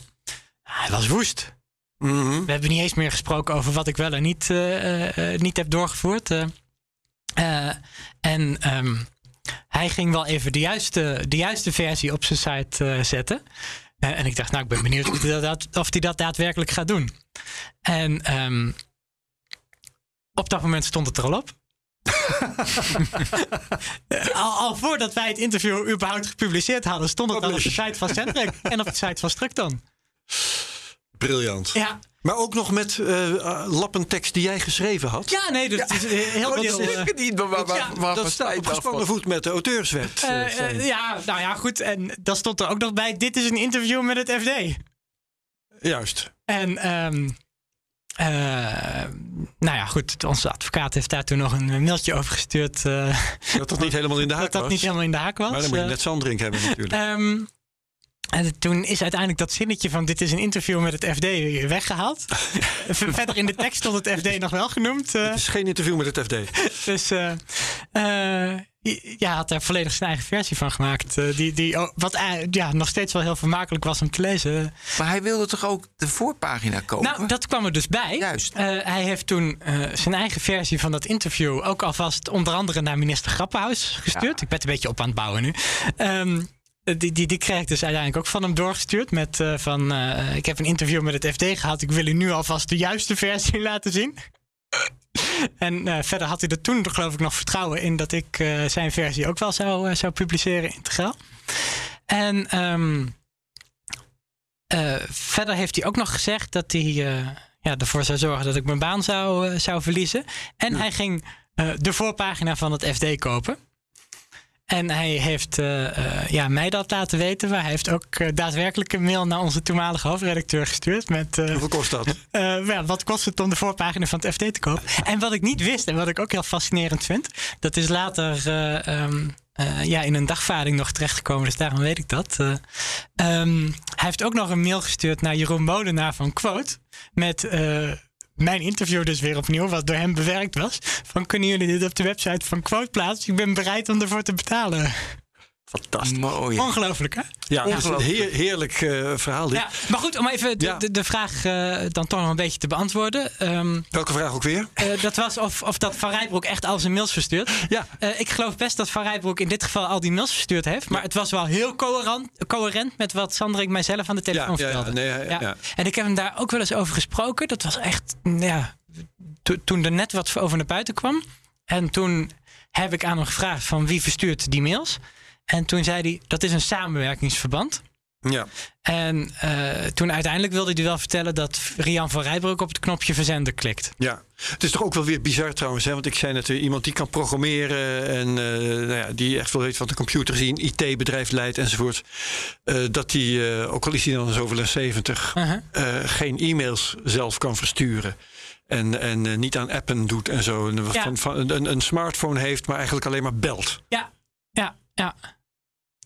Hij was woest. Mhm. We hebben niet eens meer gesproken over wat ik wel en niet, niet heb doorgevoerd. En ehm, hij ging wel even de juiste, de juiste versie op zijn site zetten. En ik dacht, nou, ik ben benieuwd of hij dat, of hij dat daadwerkelijk gaat doen. En ehm, op dat moment stond het er al op. al, al voordat wij het interview überhaupt gepubliceerd hadden, stond het al op de site van Centric en op de site van Structon. Briljant. Ja, Maar ook nog met eh uh, lappentekst die jij geschreven had. ja nee, dat is eh, heel Oh, veel. is eh, het niet, maar waar, waar, Ja, waar dat was staat op gespannen voet met de auteurswet. eh, eh, eh, Stijn. ja, nou ja, goed. En dan stond er ook nog bij: dit is een interview met het FD. Juist. En, ehm, eh, nou ja, goed. Onze advocaat heeft daar toen nog een mailtje over gestuurd. eh, Dat dat niet helemaal in de haak dat dat was. niet helemaal in de haak was. Maar dan moet je Eh, net Sandrink hebben natuurlijk. Ehm, en toen is uiteindelijk dat zinnetje van dit is een interview met het FD weggehaald. Verder in de tekst stond het FD nog wel genoemd. Het is geen interview met het FD. dus eh, ja, had daar volledig zijn eigen versie van gemaakt. eh, die, die, oh, wat eh, ja, nog steeds wel heel vermakelijk was om te lezen. Maar hij wilde toch ook de voorpagina kopen? Nou, dat kwam er dus bij. Juist. Eh, hij heeft toen zijn eigen versie van dat interview ook alvast onder andere naar minister Grappenhuis gestuurd. Ja. Ik ben het een beetje op aan het bouwen nu. Ehm, die, die, die kreeg ik dus uiteindelijk ook van hem doorgestuurd. Met van, ik heb een interview met het FD gehad. Ik wil u nu alvast de juiste versie laten zien. En eh, verder had hij er toen geloof ik nog vertrouwen in dat ik eh, zijn versie ook wel zou, eh, zou publiceren integraal. En ehm, eh, verder heeft hij ook nog gezegd dat hij ja, ervoor zou zorgen dat ik mijn baan zou, zou verliezen. En hij ging de voorpagina van het FD kopen. En hij heeft eh, eh, ja, mij dat laten weten. Maar hij heeft ook eh, daadwerkelijk een mail naar onze toenmalige hoofdredacteur gestuurd. Met Hoeveel kost dat? ja, wat kost het om de voorpagina van het FD te kopen? En wat ik niet wist en wat ik ook heel fascinerend vind, dat is later eh, ehm, eh, ja, in een dagvaarding nog terechtgekomen, dus daarom weet ik dat. Eh, ehm, hij heeft ook nog een mail gestuurd naar Jeroen Molenaar van Quote met mijn interview dus weer opnieuw, wat door hem bewerkt was. Van kunnen jullie dit op de website van Quote plaatsen? Ik ben bereid om ervoor te betalen. Fantastisch. Mooi. Ongelooflijk, hè? Ja, dat is een Ongelooflijk. heer- heerlijk eh, verhaal. Dit. Ja, maar goed, om even de, Ja. de, de vraag eh, dan toch nog een beetje te beantwoorden. Ehm, Welke vraag ook weer? Eh, dat was of, of dat Van Rijbroek echt al zijn mails verstuurt. Ja. Eh, ik geloof best dat Van Rijbroek in dit geval al die mails verstuurd heeft. Maar het was wel heel coherent, coherent met wat Sander ik mijzelf aan de telefoon Ja, ja, ja, vertelde. nee, ja, Ja. ja. En ik heb hem daar ook wel eens over gesproken. Dat was echt, ja, to- toen er net wat over naar buiten kwam. En toen heb ik aan hem gevraagd van wie verstuurt die mails. En toen zei hij, dat is een samenwerkingsverband. Ja. En eh, toen uiteindelijk wilde hij wel vertellen dat Rian van Rijbroek op het knopje verzenden klikt. Ja, het is toch ook wel weer bizar trouwens. Hè? Want ik zei net, eh, iemand die kan programmeren en eh, nou ja, die echt wel weet wat de computer zien, IT-bedrijf leidt enzovoort. dat die, ook al is hij dan zoveel en 70, Uh-huh. eh, geen e-mails zelf kan versturen. En, en niet aan appen doet en zo. En Ja. van, van, een, een smartphone heeft, maar eigenlijk alleen maar belt. Ja, ja, ja.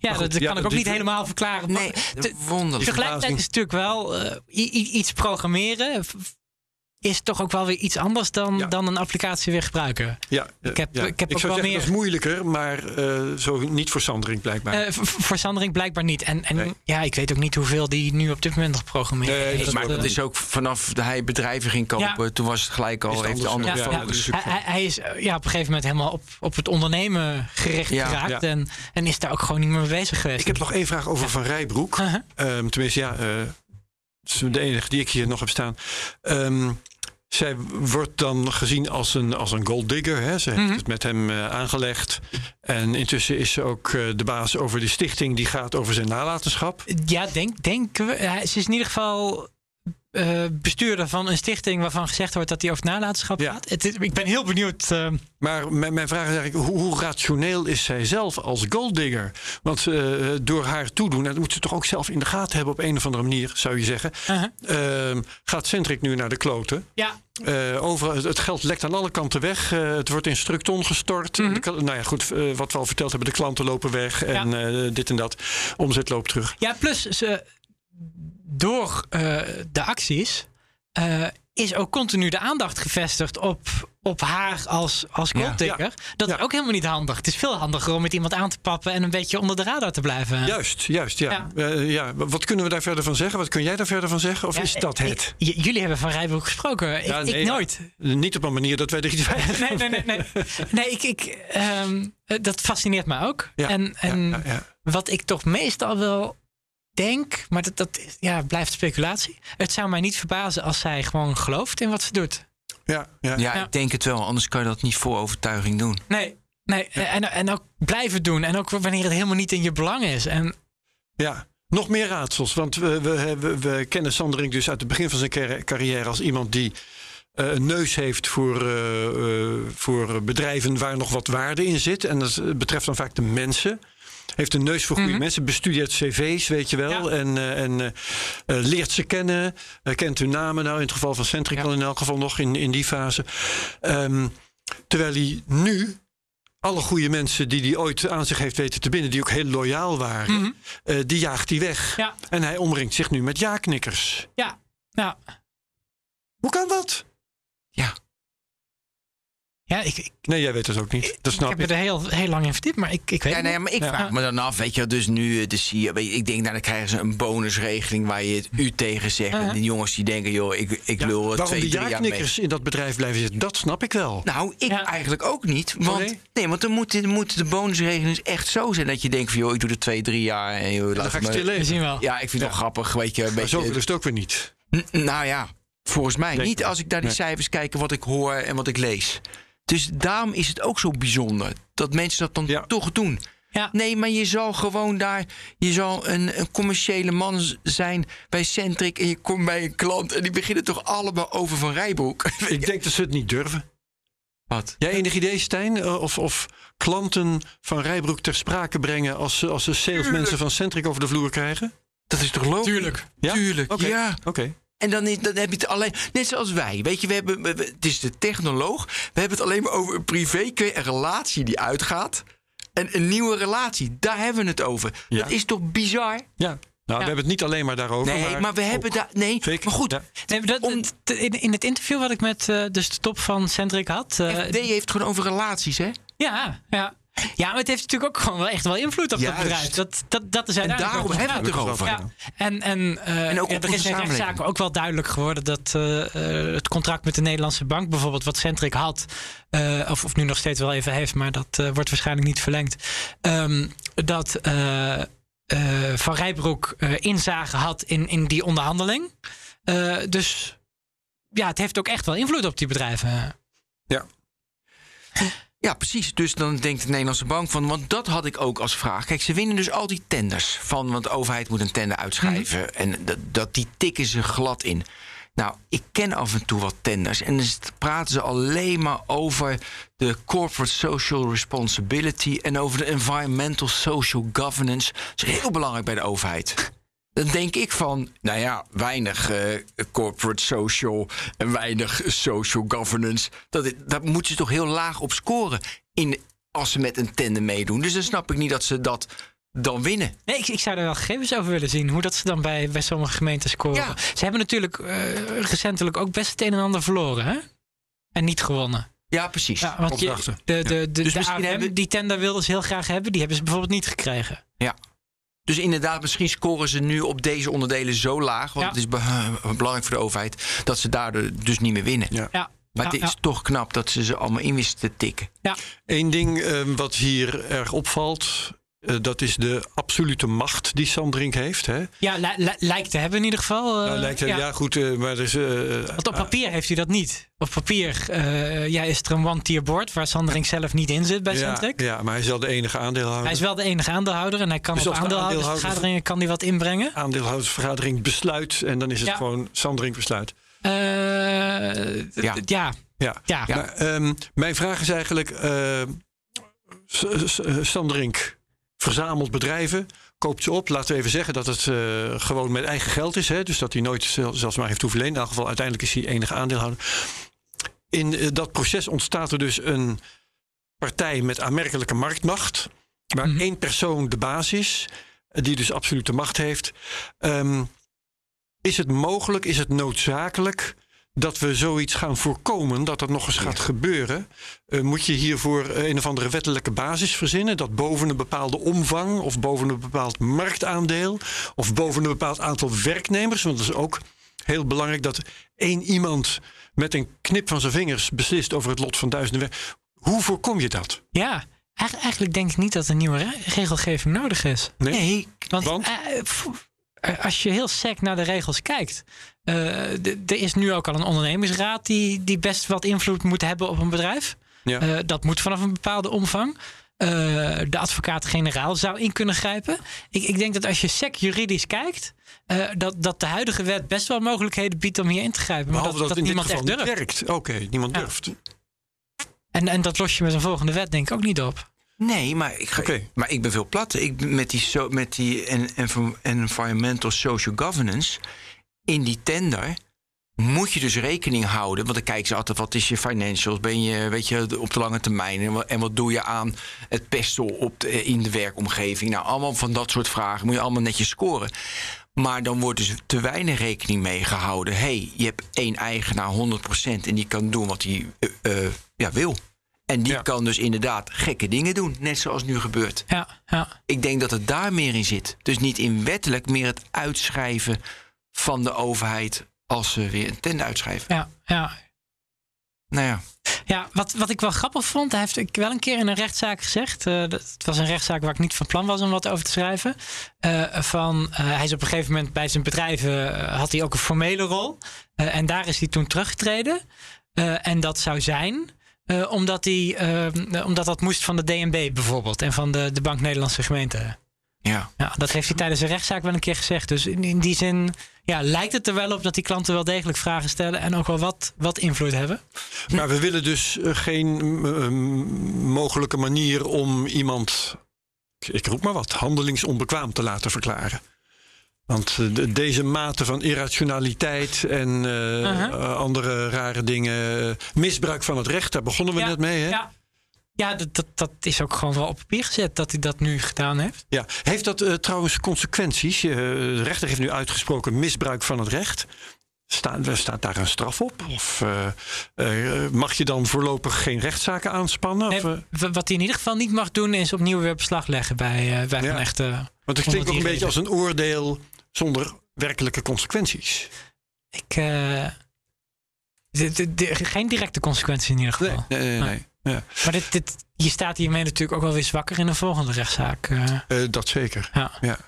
Ja, dat, goed, dat ja, kan ik ook niet helemaal verklaren. Nee, Maar te- wonderlijk. tegelijkertijd is het natuurlijk wel eh, iets programmeren. Is toch ook wel weer iets anders dan, Ja. dan een applicatie weer gebruiken. Ja, Ik heb- ja. ik heb ook zou wel zeggen, meer- dat is moeilijker, maar eh, zo niet voor Sandring blijkbaar. Eh, v- voor Sandring blijkbaar niet. En, en Nee. ja, ik weet ook niet hoeveel die nu op dit moment nog programmeren. Nee, maar Eh, dat is ook vanaf dat hij bedrijven ging kopen, Ja. toen was het gelijk al, heeft de andere ja, ja, focus. ja, hij, hij- is eh, ja, op een gegeven moment helemaal op, op het ondernemen gericht Ja. geraakt. Ja. En, en is daar ook gewoon niet meer mee bezig geweest. Ik heb nog één vraag over Van Rijbroek. Ehm, tenminste, ja, eh, het is de enige die ik hier nog heb staan. Ehm, zij wordt dan gezien als een, als een gold digger. Hè? Ze heeft Mhm. het met hem eh, aangelegd. En intussen is ze ook eh, de baas over de stichting die gaat over zijn nalatenschap. Ja, denk, denken we. Hij- Ze is in ieder geval eh, bestuurder van een stichting waarvan gezegd wordt dat hij over nalatenschap Ja. gaat. Het is- ik ben heel benieuwd. eh, Maar mijn, mijn vraag is eigenlijk, hoe, hoe rationeel is zij zelf als golddigger? Want eh, door haar toedoen, en dat moet ze toch ook zelf in de gaten hebben op een of andere manier, zou je zeggen. uh-huh. Ehm, gaat Centric nu naar de kloten? ja, over, het- het geld lekt aan alle kanten weg. Het wordt in structon gestort. Mhm. De nou ja, goed, wat we al verteld hebben. De klanten lopen weg en dit en dat. Omzet loopt terug. ja, plus ze, door eh, de acties eh, is ook continu de aandacht gevestigd op, op haar als, als Ja. Dat is Ja. ook helemaal niet handig. Het is veel handiger om met iemand aan te pappen en een beetje onder de radar te blijven. Juist, juist, ja. Ja. Eh, ja. Wat kunnen we daar verder van zeggen? Wat kun jij daar verder van zeggen? Of is dat het? jullie hebben van Rijbroek gesproken. Ik, nee, nooit. Niet op een manier dat wij er iets bij Nee, nee, nee. Nee, nee ik, ik, ehm, eh, dat fascineert mij ook. En en wat ik toch meestal wel denk, maar dat, dat ja, blijft speculatie. Het zou mij niet verbazen als zij gewoon gelooft in wat ze doet. Ja, ja. Ja, Ja. ik denk het wel. Anders kan je dat niet voor overtuiging doen. Nee, nee en, en ook blijven doen. En ook wanneer het helemaal niet in je belang is. En Ja, nog meer raadsels. Want we, we, we, we kennen Sanderink dus uit het begin van zijn carri- carrière als iemand die eh, een neus heeft voor, eh, eh, voor bedrijven waar nog wat waarde in zit. En dat betreft dan vaak de mensen. Heeft een neus voor goede Mhm. mensen, bestudeert cv's, weet je wel. Ja. En, eh, en eh, eh, leert ze kennen, kent hun namen. Nou, in het geval van Centric Ja. al in elk geval nog in, in die fase. Ehm, terwijl hij nu alle goede mensen die hij ooit aan zich heeft weten te binden, die ook heel loyaal waren, Mhm. die jaagt hij weg. ja, En hij omringt zich nu met ja-knikkers. ja, nou, Hoe kan dat? Ja. Ja ik, ik, Nee, jij weet het ook niet. Dat ik snap heb ik. me er heel, heel lang in verdiept, maar ik, ik weet Ja, het nee, niet. maar ik Ja. vraag me dan af, weet je, wel, dus nu eh, de CEO, je, ik denk, nou, dan krijgen ze een bonusregeling waar je het u tegen zegt. En Uh-huh. die jongens die denken, joh, ik, ik Ja, wil er waarom twee, die drie jaar mee. in dat bedrijf blijven zitten, dat snap ik wel. Nou, ik Ja. eigenlijk ook niet. Want, nee? nee? want dan moet, dan moet de bonusregeling echt zo zijn dat je denkt van, joh, ik doe er twee, drie jaar. En, joh, dan laat ga ik me- stil leven. zien wel. Ja, ik vind het wel grappig, weet je. Een Maar beetje, zoveel is het ook weer niet. N- Nou ja, volgens mij Denk niet als ik naar die Nee. cijfers kijk, wat ik hoor en wat ik lees. Dus daarom is het ook zo bijzonder dat mensen dat dan Ja. toch doen. Ja. Nee, maar je zal gewoon daar, je zal een, een commerciële man zijn bij Centric en je komt bij een klant en die beginnen toch allemaal over Van Rijbroek. Ik denk dat ze het niet durven. Wat? Jij enig idee, Stijn? Eh, Of, of klanten van Rijbroek ter sprake brengen als ze, als ze salesmensen van Centric over de vloer krijgen? Dat is toch logisch? Tuurlijk. Ja? Tuurlijk, ja. Oké. En dan, is, dan heb je het alleen, net zoals wij. Weet je, we hebben, we- het is de technoloog. We hebben het alleen maar over een privé, een relatie die uitgaat. En een nieuwe relatie, daar hebben we het over. Ja. Dat is toch bizar? Ja. Nou, we hebben het niet alleen maar daarover. Nee, maar, we hebben daar. Nee, Zeker. maar goed. Ja. Nee, maar dat, Om- in, in het interview wat ik met eh, dus de top van Centric had. eh, FD heeft het gewoon over relaties, hè? ja, ja. Ja, maar het heeft natuurlijk ook gewoon wel echt wel invloed op Juist. dat bedrijf. Dat, dat, dat is En uiteindelijk daarom hebben we het erover. Ja, en, en, eh, En ook ja, op er is in rechtszaken ook wel duidelijk geworden dat eh, eh, het contract met de Nederlandse bank, bijvoorbeeld wat Centric had, eh, of, of nu nog steeds wel even heeft, maar dat eh, wordt waarschijnlijk niet verlengd. ehm, dat eh, eh, Van Rijbroek eh, inzage had in, in die onderhandeling. Eh, dus ja, het heeft ook echt wel invloed op die bedrijven. Ja. Ja, precies. Dus dan denkt de Nederlandse bank van. Want dat had ik ook als vraag. Kijk, ze winnen dus al die tenders. Van, want de overheid moet een tender uitschrijven. Mhm. En dat, dat, die tikken ze glad in. Nou, ik ken af en toe wat tenders. En dan praten ze alleen maar over de corporate social responsibility. En over de environmental social governance. Dat is heel belangrijk bij de overheid. Dan denk ik van, nou ja, weinig eh, corporate social en weinig social governance. Dat, dat moeten ze toch heel laag op scoren in, als ze met een tender meedoen. Dus dan snap ik niet dat ze dat dan winnen. Nee, ik, ik zou er wel gegevens over willen zien. Hoe dat ze dan bij, bij sommige gemeenten scoren. Ja. Ze hebben natuurlijk eh, recentelijk ook best het een en ander verloren. Hè? En niet gewonnen. Ja, precies. Ja, want je, de, de, de, Dus de hebben- die tender wilden ze heel graag hebben. Die hebben ze bijvoorbeeld niet gekregen. Dus inderdaad, misschien scoren ze nu op deze onderdelen zo laag. Want Ja. het is be- belangrijk voor de overheid. Dat ze daardoor dus niet meer winnen. Ja. Ja. Maar ja, het is ja. toch knap dat ze ze allemaal in wisten te tikken. Eén ding eh, wat hier erg opvalt. Eh, dat is de absolute macht die Sandring heeft. Hè? Ja, li- li- lijkt te hebben in ieder geval. eh, nou, lijkt, ja. ja. goed, eh, maar eh, Want op papier heeft hij dat niet. Op papier ja, is er een one-tier board waar Sandring zelf niet in zit bij ja, Centric. ja, maar hij is wel de enige aandeelhouder. Hij is wel de enige aandeelhouder en hij kan Dus op aandeelhoudersvergaderingen kan hij wat inbrengen. aandeelhoudersvergadering besluit en dan is het Ja. gewoon Sandring besluit. Ja. ja. Ja. Ja. Maar, ehm, mijn vraag is eigenlijk: S- S- Sandrink verzamelt bedrijven, koopt ze op. Laten we even zeggen dat het eh, gewoon met eigen geld is. Hè? Dus dat hij nooit zel- zelfs maar heeft hoeven lenen. In elk geval, uiteindelijk is hij enige aandeelhouder. In eh, dat proces ontstaat er dus een partij met aanmerkelijke marktmacht. Waar Mhm. één persoon de baas is, eh, die dus absolute macht heeft. Ehm, is het mogelijk, is het noodzakelijk dat we zoiets gaan voorkomen, dat dat nog eens gaat gebeuren? Eh, moet je hiervoor eh, een of andere wettelijke basis verzinnen? Dat boven een bepaalde omvang of boven een bepaald marktaandeel of boven een bepaald aantal werknemers, want dat is ook heel belangrijk dat één iemand met een knip van zijn vingers beslist over het lot van duizenden werk. Hoe voorkom je dat? Ja, Eigen- eigenlijk denk ik niet dat een nieuwe re- regelgeving nodig is. Nee? Nee, Want, eh, als je heel sec naar de regels kijkt. eh, er is nu ook al een ondernemingsraad die, die best wat invloed moet hebben op een bedrijf. Ja. Eh, dat moet vanaf een bepaalde omvang. Eh, de advocaat-generaal zou in kunnen grijpen. Ik, ik denk dat als je sec juridisch kijkt, dat, dat de huidige wet best wel mogelijkheden biedt om hier in te grijpen. Maar Behalve dat, dat, niemand echt durft. werkt. Oké, niemand Ja. durft. En, en dat los je met een volgende wet denk ik ook niet op. Nee, maar ik, ga, maar ik ben veel platter. Ik, met die, so, met die en, en, environmental social governance in die tender moet je dus rekening houden. Want dan kijken ze altijd, wat is je financials? Ben je, weet je, op de lange termijn? En wat, en wat doe je aan het pesten op de- in de werkomgeving? Nou, allemaal van dat soort vragen moet je allemaal netjes scoren. Maar dan wordt dus te weinig rekening mee gehouden. hey, je hebt één eigenaar 100% en die kan doen wat hij eh, eh, ja, wil. En die Ja. kan dus inderdaad gekke dingen doen, net zoals nu gebeurt. Ja, ja. Ik denk dat het daar meer in zit. Dus niet in wettelijk, meer het uitschrijven van de overheid als ze weer een tender uitschrijven. ja, ja. Nou ja, Ja, wat, wat ik wel grappig vond, hij heeft ik wel een keer in een rechtszaak gezegd. eh, dat, het was een rechtszaak waar ik niet van plan was om wat over te schrijven. eh, van, eh, hij is op een gegeven moment bij zijn bedrijven had hij ook een formele rol. En daar is hij toen teruggetreden. En dat zou zijn eh, omdat, hij, eh, omdat dat moest van de DNB bijvoorbeeld en van de, de Bank Nederlandse Gemeente. ja. Ja, dat heeft hij tijdens een rechtszaak wel een keer gezegd. Dus in, in die zin ja, lijkt het er wel op dat die klanten wel degelijk vragen stellen en ook wel wat, wat invloed hebben. Maar we willen dus eh, geen eh, mogelijke manier om iemand, ik roep maar wat, handelingsonbekwaam te laten verklaren. Want eh, de- deze mate van irrationaliteit en eh, Uh-huh. eh, andere rare dingen, misbruik van het recht, daar begonnen we Ja, net mee. Hè? Ja, ja dat, dat, dat is ook gewoon wel op papier gezet dat hij dat nu gedaan heeft. Ja. Heeft dat trouwens consequenties? De rechter heeft nu uitgesproken misbruik van het recht. Staat, staat daar een straf op? Of mag je dan voorlopig geen rechtszaken aanspannen? Nee, Of, wat hij in ieder geval niet mag doen is opnieuw weer beslag leggen bij, bij Ja. Echte. want het klinkt ook een beetje als een oordeel zonder werkelijke consequenties. Ik, eh, de- de- de- geen directe consequenties in ieder geval. nee, nee. nee. Ja, Maar dit, dit, je staat hiermee natuurlijk ook wel weer zwakker in de volgende rechtszaak. eh. eh, dat zeker. ja. Ja.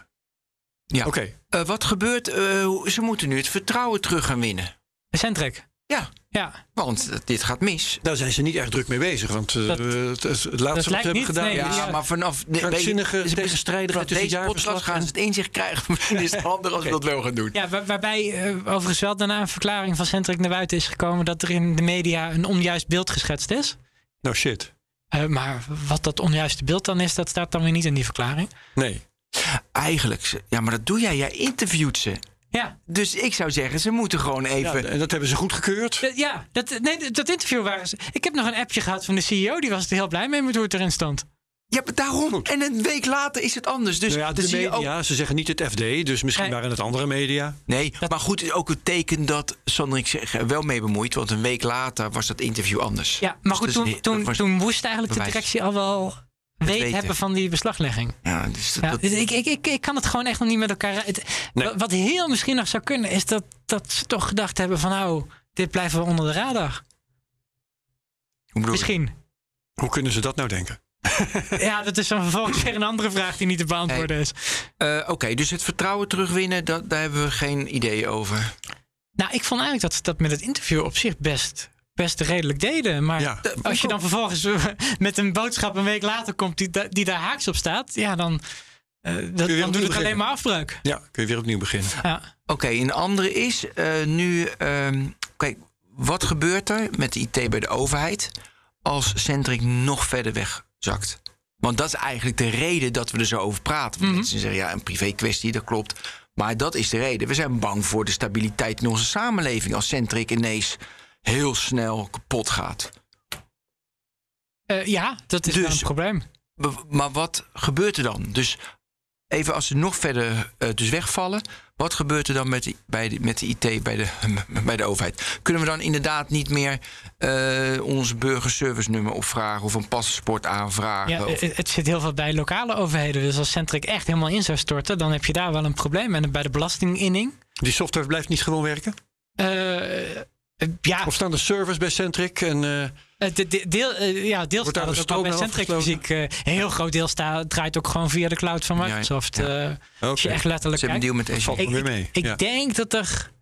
Ja. Oké. Eh, wat gebeurt? eh, ze moeten nu het vertrouwen terug gaan winnen. Centric. Ja, Ja, want eh, dit gaat mis. Daar zijn ze niet erg druk mee bezig. Want eh, Dat- het, het laatste wat ze hebben niet, gedaan nee, is Ja, ja. maar vanaf de krankzinnige weet je, tegenstrijdigheid vanaf tussen deze podcast gaan ze het inzicht krijgen. Misschien is het handig als we dat wel gaan doen. ja waar- waarbij eh, overigens wel daarna een verklaring van Centric naar buiten is gekomen dat er in de media een onjuist beeld geschetst is. Nou shit. Eh, maar wat dat onjuiste beeld dan is, dat staat dan weer niet in die verklaring. Nee. Eigenlijk, ze- ja, maar dat doe jij. Jij interviewt ze. Ja, Dus ik zou zeggen, ze moeten gewoon Ja, even. en dat hebben ze goedgekeurd. d- ja dat, nee, dat interview waren ze. Ik heb nog een appje gehad van de CEO, die was er heel blij mee met hoe het erin stond. Ja, maar daarom. En een week later is het anders. Dus Nou ja, de media, ook. ze zeggen niet het FD, dus misschien Nee. waren het andere media. Nee, maar goed, het is ook een teken dat Sandrik zich er wel mee bemoeit. Want een week later was dat interview anders. Ja, maar goed, Dus toen, is- toen, was toen moest eigenlijk de directie al wel weet weten. hebben van die beslaglegging. Ja, dus dat, Ja, dat- dus ik, ik, ik, ik kan het gewoon echt nog niet met elkaar. Het, Nee. wa- Wat heel misschien nog zou kunnen, is dat, dat ze toch gedacht hebben van nou, dit blijven we onder de radar. hoe bedoel je? Misschien. Hoe kunnen ze dat nou denken? ja, dat is dan vervolgens weer een andere vraag die niet te beantwoorden is. Eh, Oké, dus het vertrouwen terugwinnen, dat, daar hebben we geen idee over. Nou, ik vond eigenlijk dat ze dat met het interview op zich best, best redelijk deden. Maar Ja. als je dan vervolgens eh, met een boodschap een week later komt die, die daar haaks op staat, ja, dan, eh, dat, dan doet het alleen maar afbreuk. Ja, kun je weer opnieuw beginnen. Ja. Oké, een andere is eh, nu. ehm, kijk, wat gebeurt er met de IT bij de overheid als Centric nog verder wegzakt? Want dat is eigenlijk de reden dat we er zo over praten. Want Mensen zeggen ja, een privé kwestie, dat klopt. Maar dat is de reden. We zijn bang voor de stabiliteit in onze samenleving als Centric ineens heel snel kapot gaat. Eh, ja, dat is wel Dus- een probleem. Maar wat gebeurt er dan? Dus even als ze nog verder eh, dus wegvallen, wat gebeurt er dan met de, bij de, met de IT bij de, bij de overheid? Kunnen we dan inderdaad niet meer eh ons burgerservice nummer opvragen of een paspoort aanvragen? Ja, of- het, het zit heel veel bij lokale overheden. Dus als Centric echt helemaal in zou storten, dan heb je daar wel een probleem. En bij de belastinginning. Die software blijft niet gewoon werken? eh, ja, Of staan er servers bij Centric? En, eh, Eh, de- de- deel, eh, ja, deels Wordt daar staat de het ook bij stroom Centric? Muziek. eh, een heel groot deel sta, draait ook gewoon via de cloud van Ja, Microsoft. ja. eh, Als je echt letterlijk ze hebben een deal met Azure. Ik, ik- mee. ik ja. denk dat er...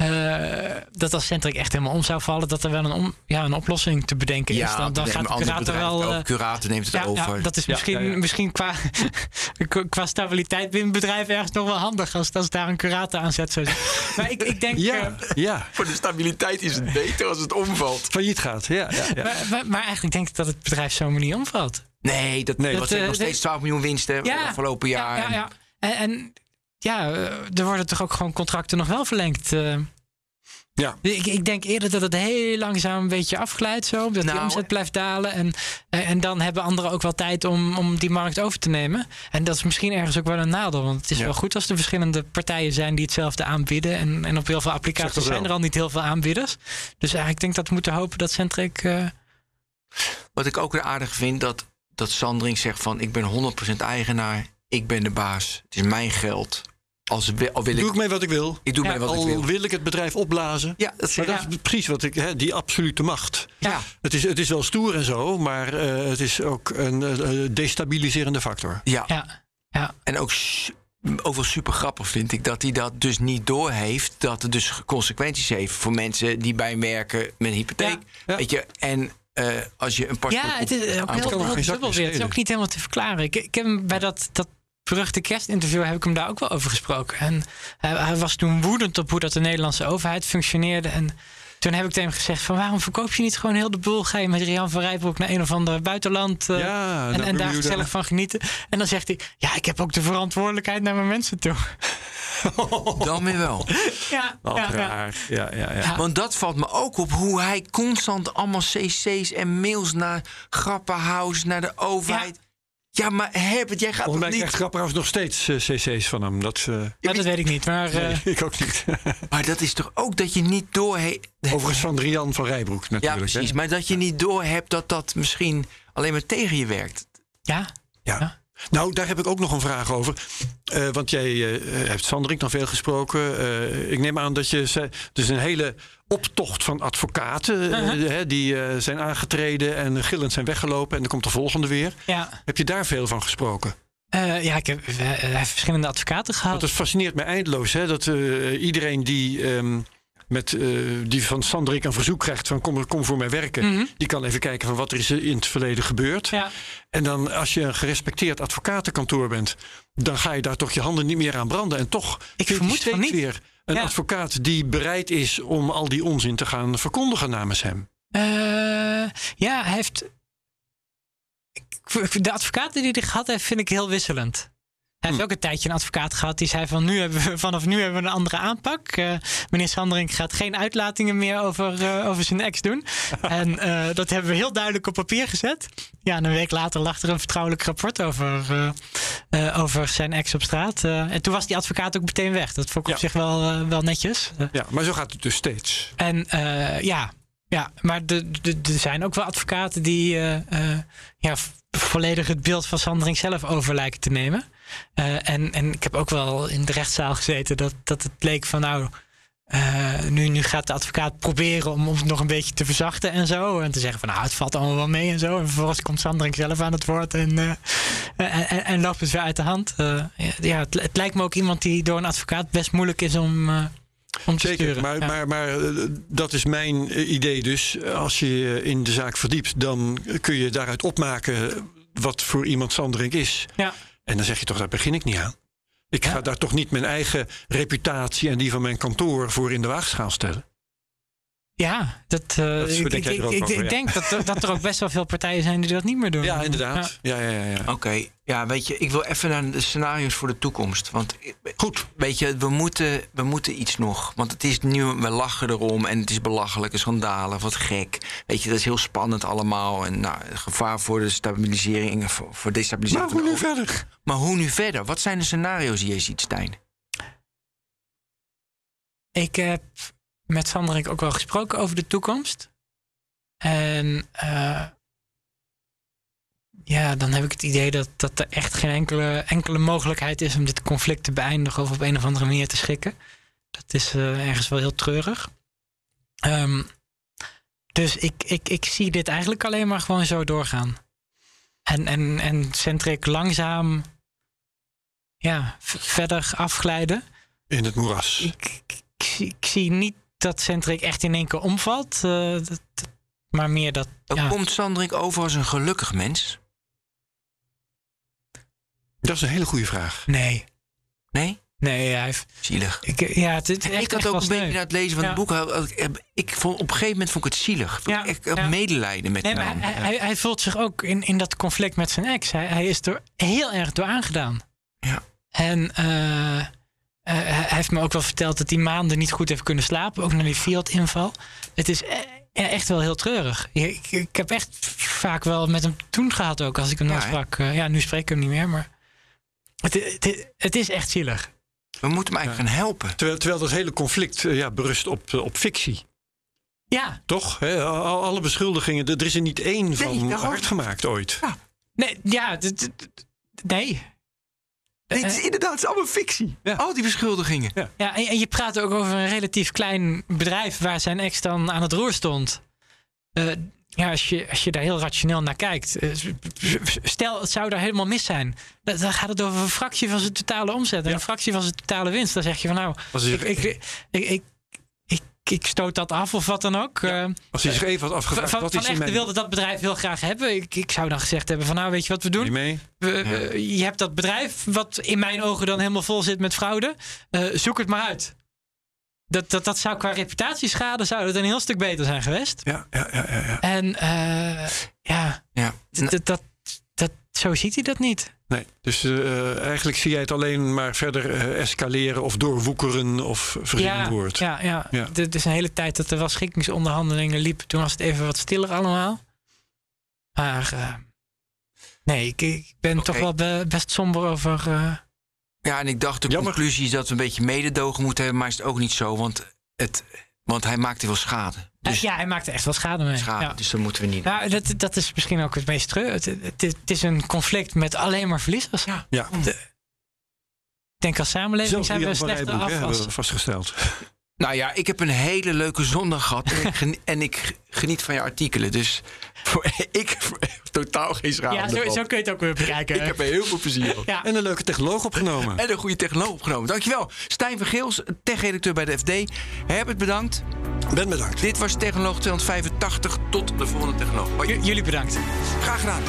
eh, dat als Centric echt helemaal om zou vallen, dat er wel een, om, ja, een oplossing te bedenken is. Dan, dan een gaat curator bedrijf wel. eh, Curator neemt het ja, over. ja, dat is misschien, ja, ja. misschien qua, qua stabiliteit binnen het bedrijf ergens nog wel handig als, als daar een curator aan zet. Maar ik, ik denk. Ja, eh, ja, Voor de stabiliteit is het beter als het omvalt. failliet gaat. Ja, ja, ja. maar, maar, maar eigenlijk denk ik dat het bedrijf zo'n manier omvalt. Nee, dat, Nee. Dat, was nog steeds 12 miljoen winsten Ja, afgelopen jaar. Ja, ja, ja. En, en ja, eh, er worden toch ook gewoon contracten nog wel verlengd. eh. Ja. Ik, ik denk eerder dat het heel langzaam een beetje afglijdt zo. Dat die Nou, omzet blijft dalen. En, eh, en dan hebben anderen ook wel tijd om, om die markt over te nemen. En dat is misschien ergens ook wel een nadeel. Want het is Ja. wel goed als er verschillende partijen zijn die hetzelfde aanbieden. En, en op heel veel applicaties zijn er al niet heel veel aanbieders. Dus eigenlijk denk ik dat we moeten hopen dat Centric... eh, Wat ik ook weer aardig vind, dat, dat Sandring zegt van... ik ben 100% eigenaar, ik ben de baas. Het is mijn geld. Als, wi- al wil Doe ik, ik mee wat ik wil. ik doe Ja, mij wat Al ik wil. wil ik het bedrijf opblazen. Ja, dat Maar dat is precies wat ik, hè, die absolute macht. Ja. Het is, het is wel stoer en zo, maar eh, het is ook een eh, destabiliserende factor. ja. ja, ja, En ook, wel super grappig vind ik dat hij dat dus niet doorheeft. Dat het dus consequenties heeft voor mensen die bij hem werken met een hypotheek. Ja, ja. Weet je, en eh, als je een paspoort... Ja, het is ook heel, dubbel weer. Het is ook niet helemaal te verklaren. Ik, ik heb hem bij dat, dat beruchte kerstinterview heb ik hem daar ook wel over gesproken. En hij, hij was toen woedend op hoe dat de Nederlandse overheid functioneerde. En toen heb ik tegen hem gezegd van waarom verkoop je niet gewoon heel de boel? Ga je met Rian van Rijbroek naar een of ander buitenland eh, Ja, en, daar gezellig van genieten? En dan zegt hij, ja, ik heb ook de verantwoordelijkheid naar mijn mensen toe. Dan weer wel. Ja, raar. Ja, ja, ja. Ja. Want dat valt me ook op hoe hij constant allemaal cc's en mails naar Grappenhuis, naar de overheid. Ja, maar Herbert, jij gaat Volgens mij niet... krijgt Grapperhaus nog steeds eh, cc's van hem. Dat, eh, Ja, dat weet ik niet. Maar eh, nee, ik ook niet. Maar dat is toch ook dat je niet door... Overigens van Rian van Rijbroek Ja, natuurlijk. precies. hè? Maar dat je niet door hebt dat dat misschien alleen maar tegen je werkt. ja, Ja. Ja. Nou, daar heb ik ook nog een vraag over. Eh, want jij eh, hebt Sanderik nog veel gesproken. Eh, ik neem aan dat je... zei- Dus een hele optocht van advocaten eh, die eh, zijn aangetreden en gillend zijn weggelopen. En dan komt de volgende weer. ja. Heb je daar veel van gesproken? Eh, ja, ik heb verschillende advocaten gehad. Het fascineert me eindeloos. Hè, dat iedereen die, ehm, met, die van Sanderik een verzoek krijgt van kom, kom voor mij werken. Mhm. Die kan even kijken van wat er is in het verleden gebeurd. Ja. En dan als je een gerespecteerd advocatenkantoor bent, dan ga je daar toch je handen niet meer aan branden. En toch Ik vind je vermoed steeds weer een Ja. advocaat die bereid is om al die onzin te gaan verkondigen namens hem. Eh, ja, hij heeft. De advocaten die hij gehad heeft, vind ik heel wisselend. Hij heeft Hm. ook een tijdje een advocaat gehad die zei van nu hebben we, vanaf nu hebben we een andere aanpak. Eh, meneer Sanderink gaat geen uitlatingen meer over, eh, over zijn ex doen. en eh, dat hebben we heel duidelijk op papier gezet. Ja, en een week later lag er een vertrouwelijk rapport over, over zijn ex op straat. En toen was die advocaat ook meteen weg. Dat vond ik op zich wel, wel netjes. Ja, maar zo gaat het dus steeds. en ja, ja, maar er zijn ook wel advocaten die ja, volledig het beeld van Sandring zelf over lijken te nemen. Eh, en, en ik heb ook wel in de rechtszaal gezeten dat, dat het leek van nou. eh, nu, nu gaat de advocaat proberen om, om het nog een beetje te verzachten en zo. En te zeggen van nou, het valt allemaal wel mee en zo. En vervolgens komt Sandring zelf aan het woord en, eh, en, en, en loopt het weer uit de hand. Ja, het, het lijkt me ook iemand die door een advocaat best moeilijk is om, om te Zeker, maar, Ja. maar, maar dat is mijn idee dus. Als je je in de zaak verdiept, dan kun je daaruit opmaken wat voor iemand Sanderink is. ja. En dan zeg je toch, daar begin ik niet aan. Ik Ja. ga daar toch niet mijn eigen reputatie en die van mijn kantoor voor in de waagschaal stellen. Ja, dat, eh, Dat is- ik, denk ik, jij ook ik, over, ik ja. denk dat, er- dat er ook best wel veel partijen zijn die dat niet meer doen. Ja, inderdaad. Ja, ja, ja. ja. Oké, ja, weet je, ik wil even naar de scenario's voor de toekomst. Want Goed. weet je, we moeten, we moeten iets nog. Want het is nu, we lachen erom en het is belachelijke schandalen, wat gek. Weet je, dat is heel spannend allemaal. En nou, gevaar voor de stabilisering, en voor, voor destabilisering. Maar hoe nu verder? Maar hoe nu verder? Wat zijn de scenario's die je ziet, Stijn? Ik heb met Sanderik ook wel gesproken over de toekomst. En eh, ja, dan heb ik het idee dat, dat er echt geen enkele, enkele mogelijkheid is om dit conflict te beëindigen of op een of andere manier te schikken. Dat is eh, ergens wel heel treurig. Ehm, dus ik, ik, ik zie dit eigenlijk alleen maar gewoon zo doorgaan. En, en, en Centric langzaam ja, verder afglijden. In het moeras. Ik, ik, ik zie, ik zie niet dat Centric echt in één keer omvalt. eh, dat, maar meer dat. Ja, komt Sandrik over als een gelukkig mens. Dat is een hele goede vraag. nee. Nee? Nee, hij heeft. Zielig. Ik, ja, het, echt, ik had echt ook een beetje na het lezen van Ja. het boek. Ik, ik vond, op een gegeven moment vond ik het zielig. Ja, Ik had ja. medelijden met Nee, man. hij, hij, hij voelt zich ook in, in dat conflict met zijn ex. Hij, hij is er heel erg door aangedaan. Ja. En eh, eh, hij heeft me ook wel verteld dat hij maanden niet goed heeft kunnen slapen. Ook na die Fiat-inval. Het is e- ja, echt wel heel treurig. Ik, ik heb echt vaak wel met hem toen gehad ook. Als ik hem Ja, sprak. Eh, ja, nu spreek ik hem niet meer. Maar het, het, het is echt zielig. We moeten hem eigenlijk gaan helpen. Terwijl, terwijl dat hele conflict eh, ja, berust op, eh, op fictie. Ja, Toch? Alle beschuldigingen, er is er niet één van hard gemaakt ooit. nee, ja, d- d- nee. Het is inderdaad het is allemaal fictie. Ja. Al die beschuldigingen. Ja, en, en je praat ook over een relatief klein bedrijf waar zijn ex dan aan het roer stond. Eh, ja, als je, als je daar heel rationeel naar kijkt. eh, stel, het zou daar helemaal mis zijn. Dan, dan gaat het over een fractie van zijn totale omzet en Ja. een fractie van zijn totale winst. Dan zeg je van nou, ik, ik, ik, ik, ik stoot dat af of wat dan ook. Eh, als hij zich even had van afgevraagd, van wat is wilde dat bedrijf heel graag hebben. Ik, ik zou dan gezegd hebben van nou, weet je wat we doen? Mee? We- we- je hebt dat bedrijf, wat in mijn ogen dan helemaal vol zit met fraude. Eh, zoek het maar uit. Dat, dat, dat zou qua reputatieschade zou het een heel stuk beter zijn geweest. Ja, ja, ja, ja. ja. En eh, ja, Ja. dat, dat, dat, zo ziet hij dat niet. Nee, dus eh, eigenlijk zie jij het alleen maar verder eh, escaleren of doorwoekeren of vergeten Ja, woord. ja, ja. Ja. Het is een hele tijd dat er wel schikkingsonderhandelingen liepen. Toen was het even wat stiller allemaal. Maar eh, nee, ik, ik ben toch wel be- best somber over... eh, Ja, en ik dacht de Jammer. conclusie is dat we een beetje mededogen moeten hebben. Maar is het ook niet zo, want, het, want hij maakte veel schade. Dus, ja, hij maakte echt wel schade mee. schade, Ja. dus dat moeten we niet. Nou, dat, dat is misschien ook het meest treur. Het, het, het is een conflict met alleen maar verliezers. Ja. Ja. Ik denk als samenleving zijn we slechter af hebben als... we vastgesteld. Nou ja, ik heb een hele leuke zondag gehad. En ik, geni- en ik geniet van je artikelen. Dus voor, ik heb totaal geen schade. Ja, zo, zo kun je het ook weer bekijken. Ik heb er heel veel plezier van. ja. En een leuke technoloog opgenomen. En een goede technoloog opgenomen. Dankjewel. Stijn van Geels, tech-redacteur bij de FD. Herbert, bedankt. Ben bedankt. Dit was Technoloog 285. Tot de volgende Technoloog. J- jullie bedankt. Graag gedaan.